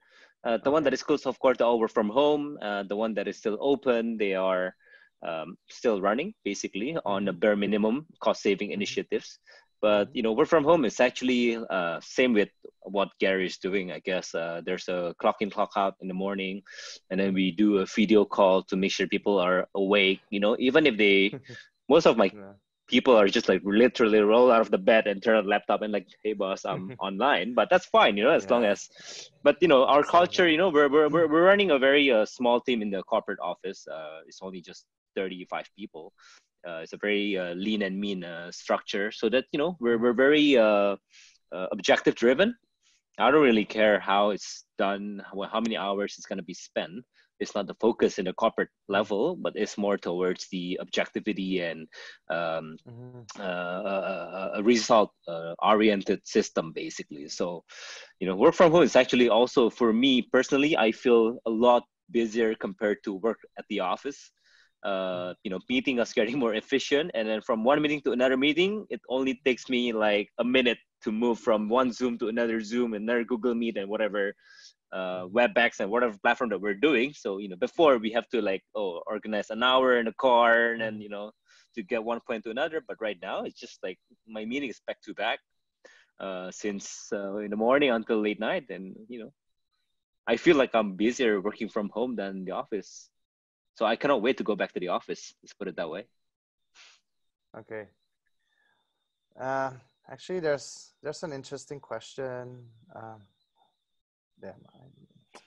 Uh, the one that is closed, of course, all over from home. Uh, the one that is still open, they are um, still running basically on a bare minimum cost saving initiatives but you know work from home is actually uh, same with what gary is doing i guess. Uh, there's a clock in clock out in the morning and then we do a video call to make sure people are awake you know even if they most of my yeah. people are just like literally roll out of the bed and turn on laptop and like hey boss i'm online. But that's fine you know as yeah. long as but you know our culture you know we're, we're, we're, we're running a very uh, small team in the corporate office. Uh, it's only just 35 people it's a very uh, lean and mean uh, structure. So that you know we're, we're very uh, uh, objective driven. I don't really care how it's done how many hours it's going to be spent. It's not the focus in the corporate level but it's more towards the objectivity and um, mm-hmm. uh, a result oriented system basically. So you know work from home is actually also for me personally i feel a lot busier compared to work at the office uh, you know, meeting us getting more efficient. And then from one meeting to another meeting, it only takes me like a minute to move from one Zoom to another Zoom, and another Google Meet, and whatever uh, WebEx and whatever platform that we're doing. So you know, before we have to like oh organize an hour in a car and then you know to get one point to another. But right now, it's just like my meeting is back to back uh, since uh, in the morning until late night, and you know, I feel like I'm busier working from home than the office. So I cannot wait to go back to the office. Let's put it that way. Okay. Uh, actually, there's there's an interesting question. Um, damn, I,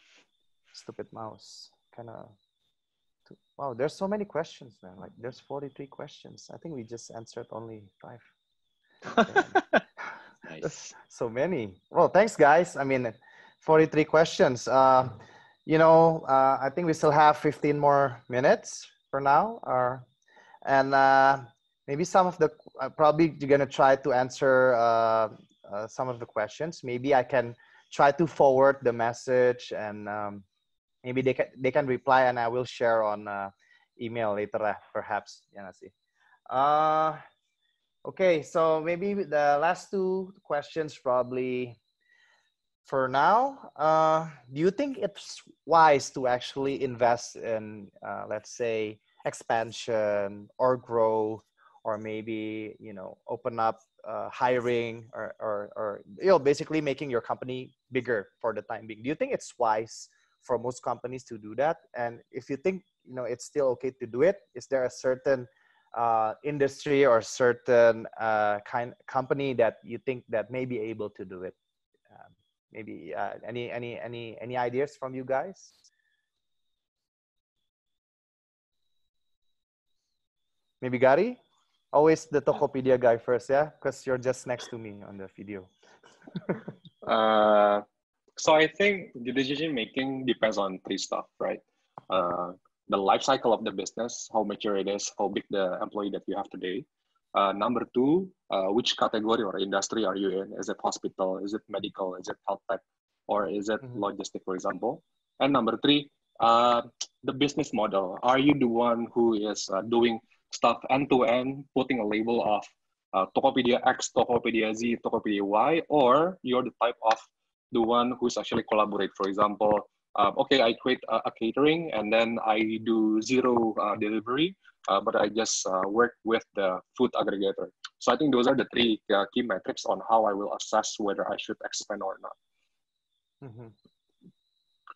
stupid mouse. Kind of. Wow, there's so many questions, man. Like, there's 43 questions. I think we just answered only five. nice. so many. Well, thanks, guys. I mean, 43 questions. Uh, you know, uh, I think we still have 15 more minutes for now, or, and uh, maybe some of the, uh, probably you're gonna try to answer uh, uh, some of the questions. Maybe I can try to forward the message and um, maybe they can, they can reply and I will share on uh, email later, perhaps. Yeah, see. Uh, okay, so maybe the last two questions probably for now, uh, do you think it's wise to actually invest in, uh, let's say, expansion or growth, or maybe you know, open up uh, hiring, or, or or you know, basically making your company bigger for the time being? Do you think it's wise for most companies to do that? And if you think you know it's still okay to do it, is there a certain uh, industry or certain uh, kind company that you think that may be able to do it? Maybe uh, any any any any ideas from you guys? Maybe gary? Always the tokopedia guy first yeah? Because you're just next to me on the video. Uh, so i think the decision making depends on three stuff right? Uh, the life cycle of the business, how mature it is, how big the employee that you have today. Uh, number two, uh, which category or industry are you in? Is it hospital? Is it medical? Is it health tech? Or is it mm-hmm. logistic, for example? And number three, uh, the business model. Are you the one who is uh, doing stuff end to end, putting a label of uh, Tokopedia X, Tokopedia Z, Tokopedia Y, or you're the type of the one who's actually collaborate. For example, um, okay, I create a, a, catering and then I do zero uh, delivery, uh, but I just uh, work with the food aggregator. So I think those are the three uh, key metrics on how I will assess whether I should expand or not. Mm-hmm.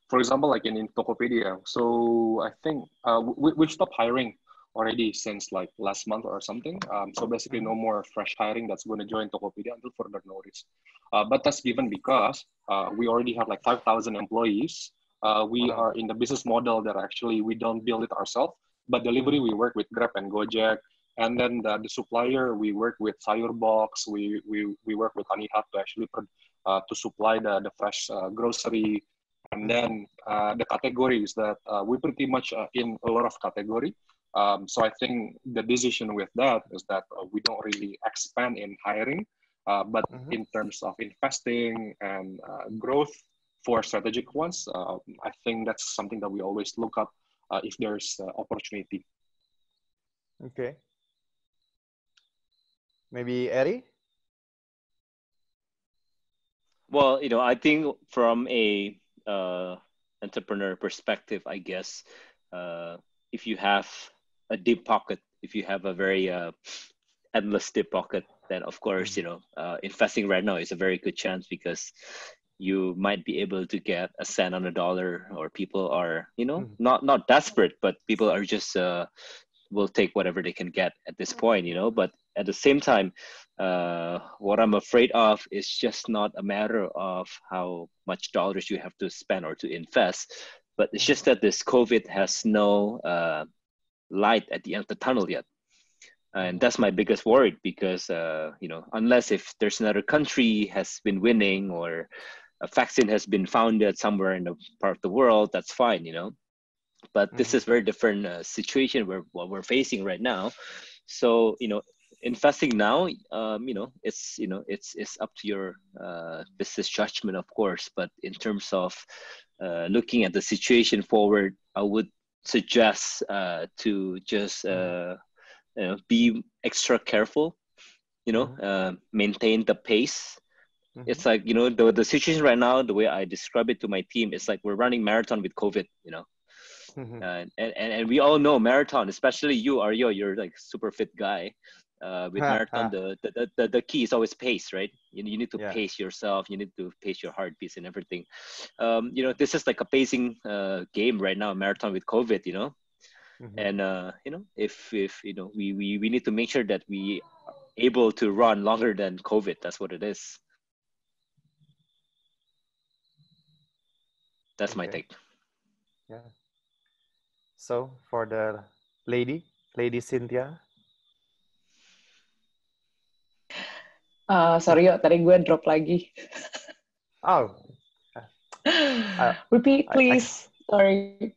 For example, like in, in Tokopedia, so I think uh, we, we stopped hiring already since like last month or something. Um, so basically no more fresh hiring that's going to join Tokopedia until further notice. Uh, but that's given because uh, we already have like 5,000 employees uh, we are in the business model that actually we don't build it ourselves, but delivery we work with Grab and Gojek, and then the, the supplier we work with Sayurbox, we we, we work with TaniHub to actually uh, to supply the the fresh uh, grocery, and then uh, the categories that uh, we pretty much uh, in a lot of category. Um, so I think the decision with that is that we don't really expand in hiring, but mm-hmm. in terms of investing and growth for strategic ones, uh, I think that's something that we always look up uh, if there's uh, opportunity. Okay. Maybe Eddie? Well, you know, I think from a uh, entrepreneur perspective, I guess, uh, if you have a deep pocket, if you have a very uh, endless deep pocket, then of course, mm-hmm. you know, uh, investing right now is a very good chance because you might be able to get a cent on a dollar or people are you know mm-hmm. not not desperate but people are just uh, will take whatever they can get at this point you know. But at the same time uh, what i'm afraid of is just not a matter of how much dollars you have to spend or to invest but it's just that this covid has no uh, light at the end of the tunnel yet. And that's my biggest worry because uh, you know unless if there's another country has been winning or a vaccine has been founded somewhere in a part of the world, that's fine, you know. But mm-hmm. this is very different uh, situation where what we're facing right now. So you know, investing now, um, you know, it's you know, it's it's up to your uh, business judgment, of course. But in terms of uh, looking at the situation forward, I would suggest uh, to just mm-hmm. uh, you know, be extra careful. You know, mm-hmm. uh, maintain the pace Mm-hmm. It's like you know the the situation right now. The way I describe it to my team, it's like we're running marathon with COVID. You know, mm-hmm. uh, and, and and we all know marathon, especially you, Aryo. You're like super fit guy. Uh, with marathon, the, the, the, the key is always pace, right? You, you need to yeah. pace yourself. You need to pace your heartbeats and everything. Um, you know, this is like a pacing uh, game right now, marathon with COVID. You know, mm-hmm. and uh, you know, if if you know, we, we we need to make sure that we are able to run longer than COVID. That's what it is. That's okay. my take. Yeah. So for the lady, Lady Cynthia. Uh, sorry yo, tadi gue drop lagi. oh. Uh, Repeat, please. I, I... Sorry.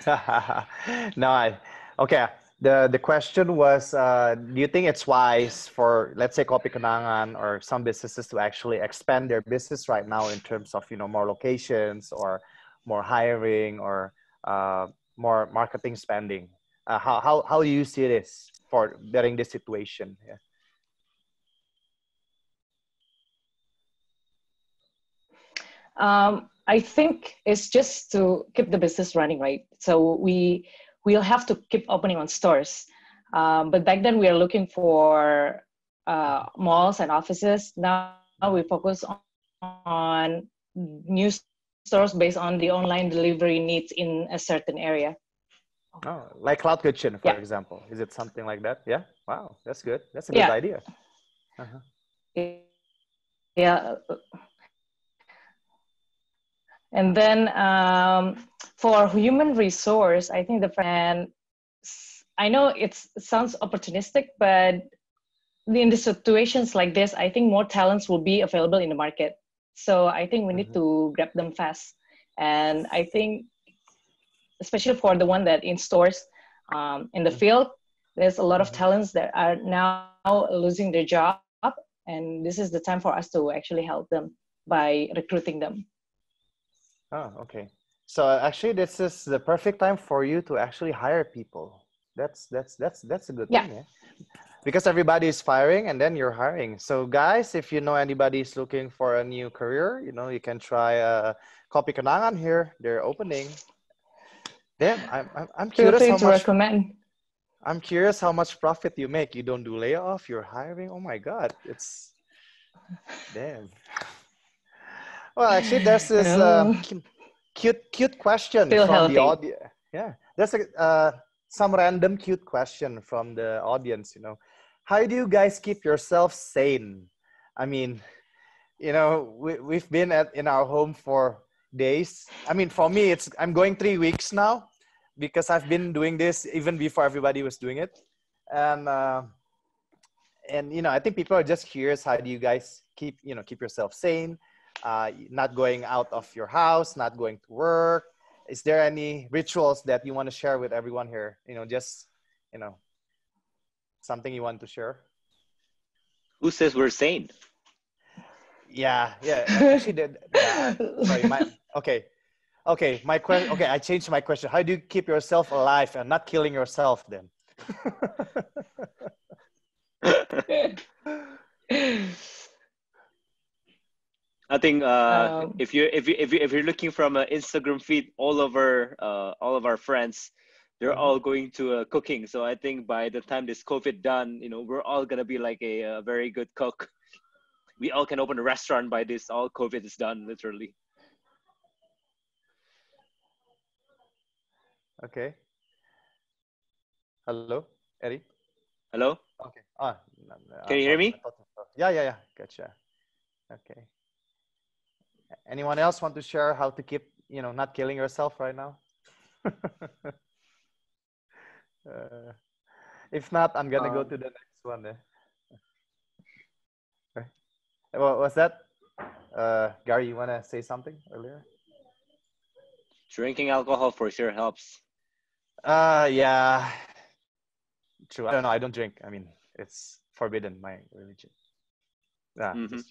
no, I, okay the the question was uh, do you think it's wise for let's say Kopi Kenangan or some businesses to actually expand their business right now in terms of you know more locations or more hiring or uh, more marketing spending uh, how, how how do you see this for during this situation yeah. Um, I think it's just to keep the business running, right? So we we'll have to keep opening on stores. Um, but back then we are looking for uh, malls and offices. Now we focus on, on new stores based on the online delivery needs in a certain area. Oh, like Cloud Kitchen, for yeah. example. Is it something like that? Yeah. Wow, that's good. That's a good yeah. idea. Uh-huh. Yeah. And then um, for human resource, I think the friend, I know it sounds opportunistic, but in the situations like this, I think more talents will be available in the market. So I think we need mm-hmm. to grab them fast. And I think especially for the one that in stores um, in the field there's a lot of talents that are now losing their job and this is the time for us to actually help them by recruiting them Oh, okay. So actually, this is the perfect time for you to actually hire people. That's that's that's that's a good Yeah. thing, yeah. Because everybody is firing, and then you're hiring. So guys, if you know anybody is looking for a new career, you know you can try uh, Kopi Kenangan here. They're opening. Damn, I'm I'm, I'm curious how to much recommend I'm curious how much profit you make. You don't do layoff. You're hiring. Oh my god, it's damn. Well, actually, there's this uh, Oh. cute, cute question Feel from healthy. the audience. Yeah, there's a uh, some random cute question from the audience. You know, how do you guys keep yourself sane? I mean, you know, we we've been at in our home for days. I mean, for me, it's I'm going three weeks now because I've been doing this even before everybody was doing it, and uh, and you know, I think people are just curious. How do you guys keep you know keep yourself sane? Uh, not going out of your house, not going to work. Is there any rituals that you want to share with everyone here? You know, just you know, something you want to share. Who says we're sane? Yeah, yeah. Actually, did. yeah, sorry, my okay, okay. My question. Okay, I changed my question. How do you keep yourself alive and not killing yourself then? I think uh, Um, if you if you if you if you're looking from an Instagram feed, all of our uh, all of our friends, they're Mhm. all going to uh, cooking. So I think by the time this COVID done, you know, we're all gonna be like a, uh very good cook. We all can open a restaurant by this. All COVID is done, literally. okay. Hello, Eddie. Hello. Okay. Ah, Can you hear me? I thought so. Yeah, yeah, yeah. Gotcha. Okay. Anyone else want to share how to keep, you know, not killing yourself right now? uh, if not, I'm gonna go Um, to the next one. Eh? Okay. What was that? Uh, Gary, you wanna say something earlier? Drinking alcohol for sure helps. Uh, yeah. True. I don't know. I don't drink. I mean, it's forbidden my religion. Yeah. Mhm.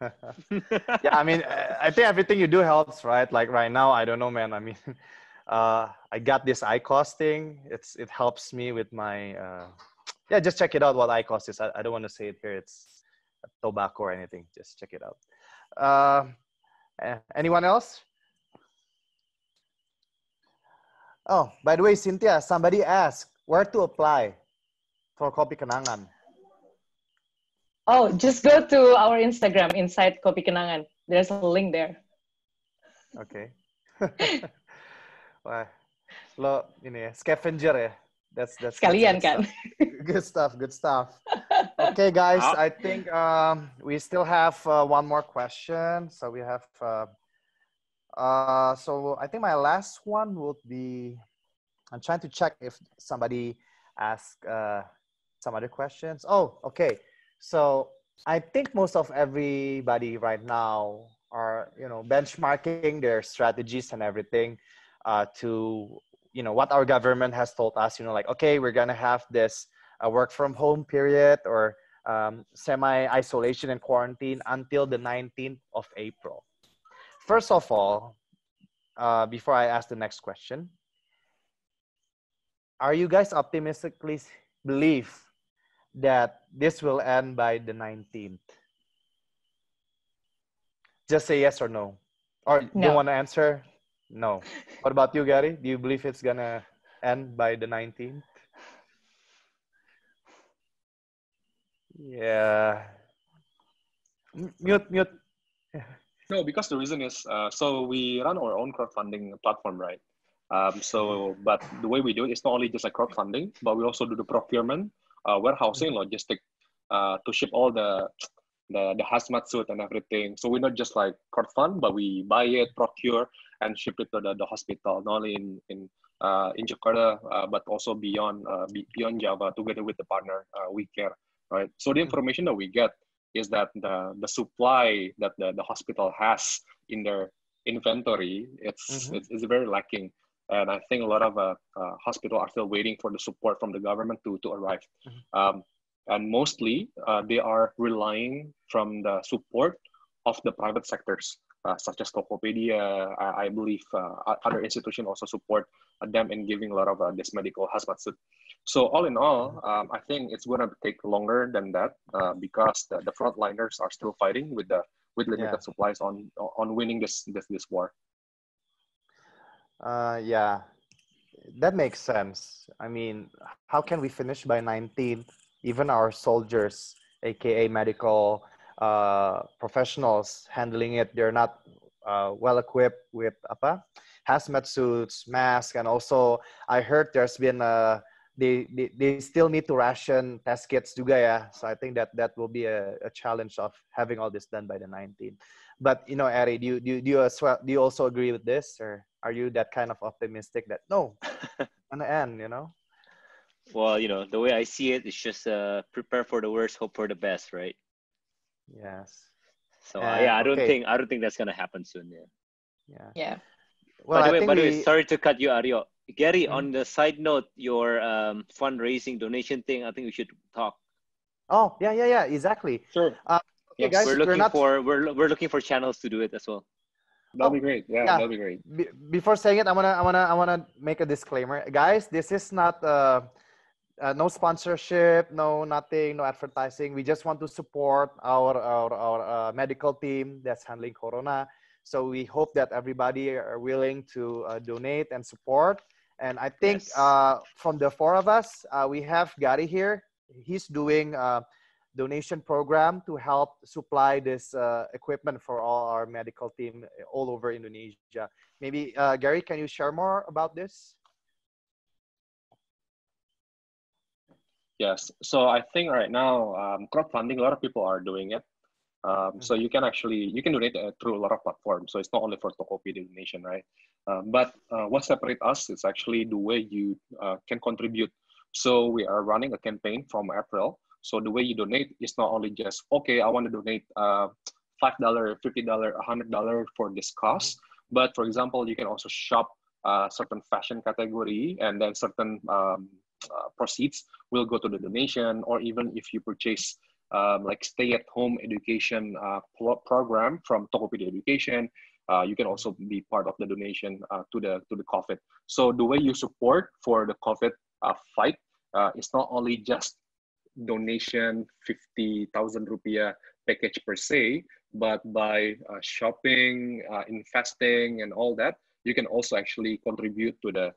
yeah. I mean, uh, I think everything you do helps, right? Like right now, I don't know, man. I mean, uh, I got this IQOS thing. It's it helps me with my. Uh, yeah, just check it out. What IQOS is. I, I don't want to say it here. It's tobacco or anything. Just check it out. Uh, eh, anyone else? Oh, by the way, Cynthia, somebody asked where to apply for Kopi Kenangan. oh just go to our instagram inside kopi kenangan there's a link there Okay. Wah, lo ini ya, scavenger ya. That's that's sekalian that's kan good stuff. Good stuff. Okay, guys. I think um, we still have uh, one more question. So we have. Uh, uh, so I think my last one would be. I'm trying to check if somebody asked uh, some other questions. Oh, okay. So I think most of everybody right now are you know benchmarking their strategies and everything uh, to you know what our government has told us. You know, like okay, we're gonna have this uh, work from home period or um, semi isolation and quarantine until the 19th of April. First of all, uh, before I ask the next question, are you guys optimistically believe that this will end by the 19th? Just say yes or no. Or you want to answer? No. What about you, Gary? Do you believe it's gonna end by the 19th? Yeah. Mute, mute. No, because the reason is uh, so we run our own crowdfunding platform, right? Um, so, but the way we do it is not only just like crowdfunding, but we also do the procurement, uh, warehousing, logistic, uh, to ship all the the the hazmat suit and everything. So we're not just like crowdfund, but we buy it, procure, and ship it to the, the hospital, not only in in uh, in Jakarta, uh, but also beyond uh, beyond Java, together with the partner uh, we care, right? So the information that we get is that the the supply that the, the hospital has in their inventory it's Mhm. it's, it's very lacking and I think a lot of uh, uh, hospitals are still waiting for the support from the government to to arrive. Mm-hmm. Um, and mostly uh, they are relying from the support of the private sectors such as Tokopedia. I, I believe uh, other institutions also support them in giving a lot of uh, this medical hazmat suit. So all in all, um, I think it's going to take longer than that uh, because the, the frontliners are still fighting with the with limited yeah. supplies on on winning this this this war. Uh, yeah, that makes sense. I mean, how can we finish by 19th? Even our soldiers, aka medical uh, professionals handling it, they're not uh, well equipped with apa hazmat suits, masks, and also I heard there's been a they, they, they still need to ration test kits juga ya. So I think that that will be a, a challenge of having all this done by the 19th. But you know, Ari, do you do you, do you, as well, do you also agree with this, or are you that kind of optimistic that no, gonna end? You know. Well, you know, the way I see it, it's just uh, prepare for the worst, hope for the best, right? Yes. So uh, yeah, I don't okay. think I don't think that's gonna happen soon. Yeah. Yeah. Yeah. Well, by the way, by the way, sorry to cut you, Aryo. Gary, mm-hmm. on the side note, your um, fundraising donation thing, I think we should talk. Oh yeah, yeah, yeah, exactly. Sure. Uh, okay, guys, we're looking we're not... for we're we're looking for channels to do it as well. That'll oh, be great. Yeah, yeah, that'll be great. Be- before saying it, I wanna I wanna I wanna make a disclaimer, guys. This is not uh, uh, no sponsorship, no nothing, no advertising. We just want to support our our our uh, medical team that's handling Corona. So we hope that everybody are willing to uh, donate and support. And I think yes. uh, from the four of us, uh, we have Gary here. He's doing a donation program to help supply this uh, equipment for all our medical team all over Indonesia. Maybe uh, Gary, can you share more about this? Yes. So I think right now, um, crowdfunding, a lot of people are doing it. Um, so you can actually you can donate uh, through a lot of platforms. So it's not only for Tokopedia donation, right? Uh, but uh, what separates us is actually the way you uh, can contribute. So we are running a campaign from April. So the way you donate is not only just okay, I want to donate uh, five dollar, fifty dollar, hundred dollar for this cause. But for example, you can also shop a certain fashion category, and then certain um, proceeds will go to the donation, or even if you purchase um, like stay at home education uh, program from Tokopedia Education. Uh, you can also be part of the donation uh, to the to the COVID. So the way you support for the COVID uh, fight uh, is not only just donation 50,000 rupiah package per se, but by uh, shopping, investing, and all that, you can also actually contribute to the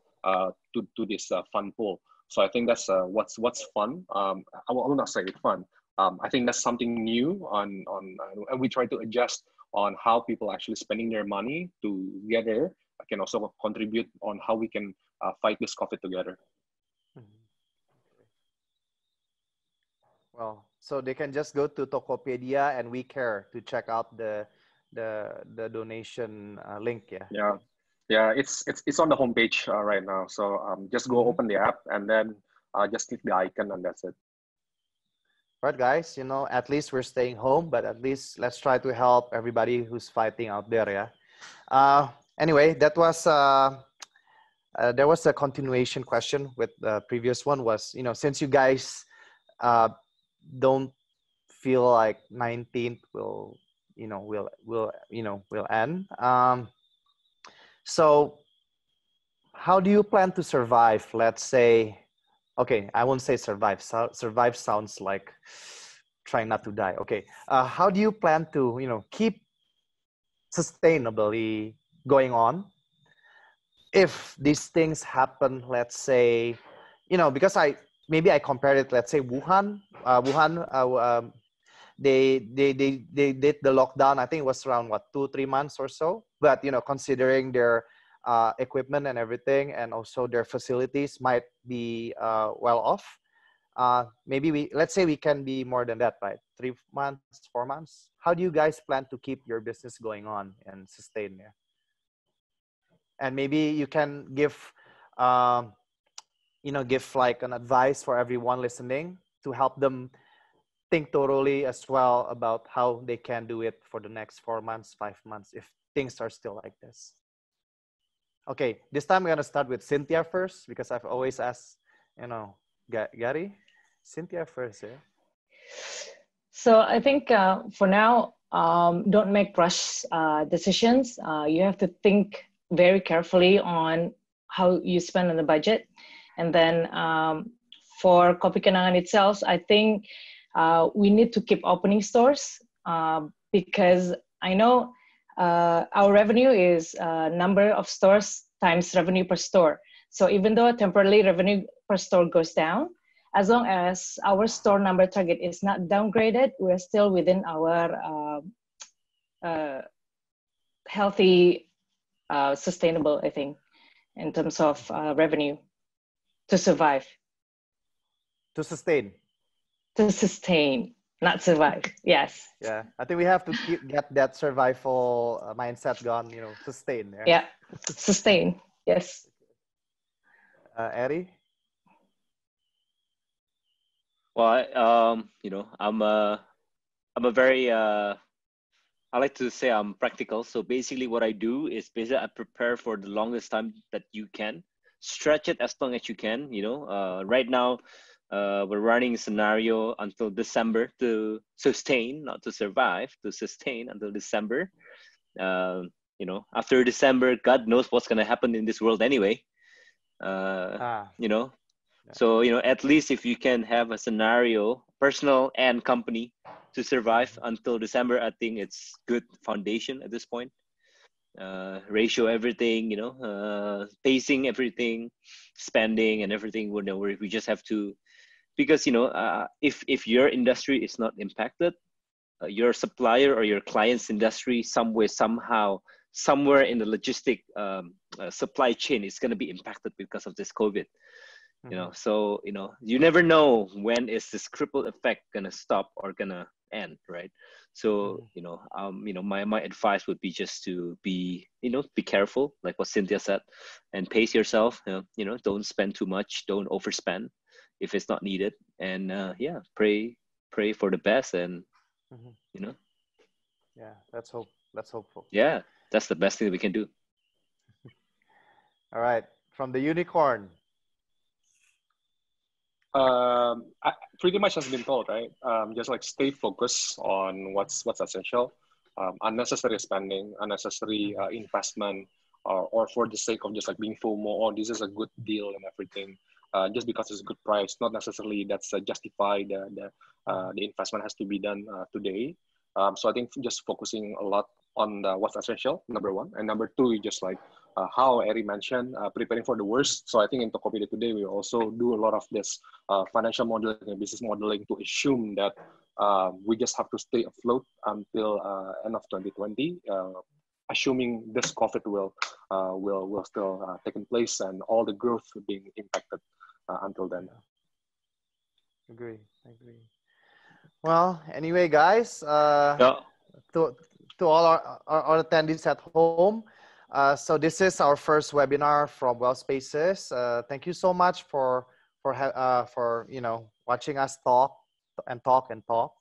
to, to this fund pool. So I think that's what's what's fun. Um, I will, I will not say it's fun, um, I think that's something new on on uh, and we try to adjust on how people actually spending their money together I can also contribute on how we can uh, fight this COVID together. Mm-hmm. Well, so they can just go to Tokopedia and We Care to check out the the the donation uh, link. Yeah. Yeah, yeah. It's it's it's on the homepage uh, right now. So um, just go open the app and then uh, just click the icon and that's it right guys you know at least we're staying home but at least let's try to help everybody who's fighting out there yeah uh, anyway that was uh, uh, there was a continuation question with the previous one was you know since you guys uh, don't feel like 19th will you know will will you know will end um, so how do you plan to survive? Let's say okay i won't say survive. So, survive sounds like trying not to die. Okay uh, how do you plan to you know keep sustainably going on? If these things happen let's say you know because i maybe i compared it let's say wuhan uh, wuhan uh, um, they, they they they did the lockdown i think it was around what two three months or so but you know considering their uh, equipment and everything, and also their facilities might be uh, well off. Uh, maybe we let's say we can be more than that, right? Three months, four months. How do you guys plan to keep your business going on and sustain there? And maybe you can give, um, you know, give like an advice for everyone listening to help them think thoroughly as well about how they can do it for the next four months, five months if things are still like this. Okay, this time I'm gonna start with Cynthia first because I've always asked, you know, Gary, Cynthia first, yeah. So I think uh, for now, um, don't make rush uh, decisions. Uh, you have to think very carefully on how you spend on the budget, and then um, for Kopi Kenangan itself, I think uh, we need to keep opening stores uh, because I know uh, our revenue is uh, number of stores times revenue per store. So even though temporarily revenue per store goes down, as long as our store number target is not downgraded, we're still within our uh, healthy, sustainable, I think, in terms of revenue to survive. To sustain. To sustain not survive. Yes. Yeah, I think we have to keep, get that survival uh, mindset gone. You know, sustain. Yeah. yeah. Sustain. Yes. Uh, Eddie. Well, I, um, you know, I'm a, I'm a very, uh, I like to say I'm practical. So basically, what I do is basically I prepare for the longest time that you can, stretch it as long as you can. You know, uh, right now uh, we're running a scenario until December to sustain, not to survive, to sustain until December. Uh, you know, after December, God knows what's going to happen in this world anyway. Uh, ah. You know, yeah. so you know, at least if you can have a scenario, personal and company, to survive until December, I think it's good foundation at this point. Uh, ratio everything, you know, uh, pacing everything, spending and everything. We know we just have to because you know uh, if if your industry is not impacted uh, your supplier or your client's industry somewhere somehow somewhere in the logistic um, uh, supply chain is going to be impacted because of this covid mm-hmm. you know mm-hmm. so you know you never know when is this cripple effect going to stop or going to end right so mm-hmm. you know um you know my my advice would be just to be you know be careful like what cynthia said and pace yourself you know, you know don't spend too much don't overspend if it's not needed. And uh, yeah pray pray for the best and mm-hmm. you know. Yeah that's hope that's hopeful. Yeah that's the best thing that we can do. All right from the unicorn. Um, I, pretty much has been told, right? Um, just like stay focused on what's what's essential. Um, unnecessary spending, unnecessary uh, investment, or, or for the sake of just like being FOMO, oh, this is a good deal and everything uh, just because it's a good price, not necessarily that's uh, justified the the, uh, the investment has to be done uh, today. Um, so I think just focusing a lot on the, what's essential, number one, and number two, just like uh, how Eri mentioned, preparing for the worst. So I think in Tokopedia today, we also do a lot of this financial modeling and business modeling to assume that we just have to stay afloat until end of 2020 assuming this COVID will uh, will will still uh, taking place and all the growth being impacted uh, until then. Agree, agree. Well, anyway, guys, uh, yeah. to, to all our, our, our attendees at home, uh, so this is our first webinar from Well Spaces. Uh, thank you so much for for uh, for you know watching us talk and talk and talk.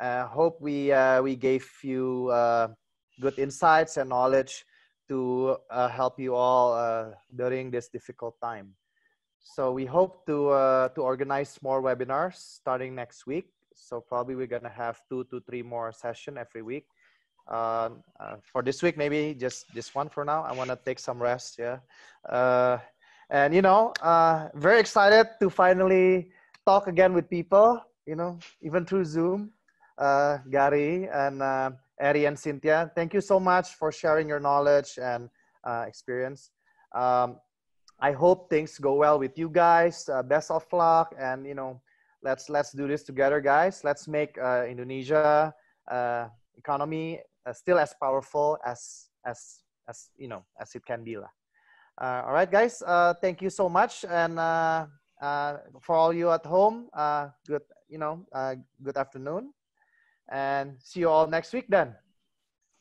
Uh, hope we uh, we gave you uh, good insights and knowledge to uh, help you all uh, during this difficult time. So we hope to uh, to organize more webinars starting next week. So probably we're gonna have two to three more session every week. Uh, uh, for this week, maybe just just one for now. I want to take some rest. Yeah, uh, and you know, uh, very excited to finally talk again with people. You know, even through Zoom. Gary and uh, Eri and Cynthia, thank you so much for sharing your knowledge and experience. Um, I hope things go well with you guys. Uh, best of luck, and you know, let's let's do this together, guys. Let's make uh, Indonesia uh, economy uh, still as powerful as as as you know as it can be. Uh, all right, guys. Uh, thank you so much, and for all you at home, good you know good afternoon, and see you all next week. Then,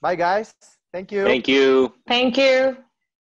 bye, guys. Thank you. Thank you. Thank you.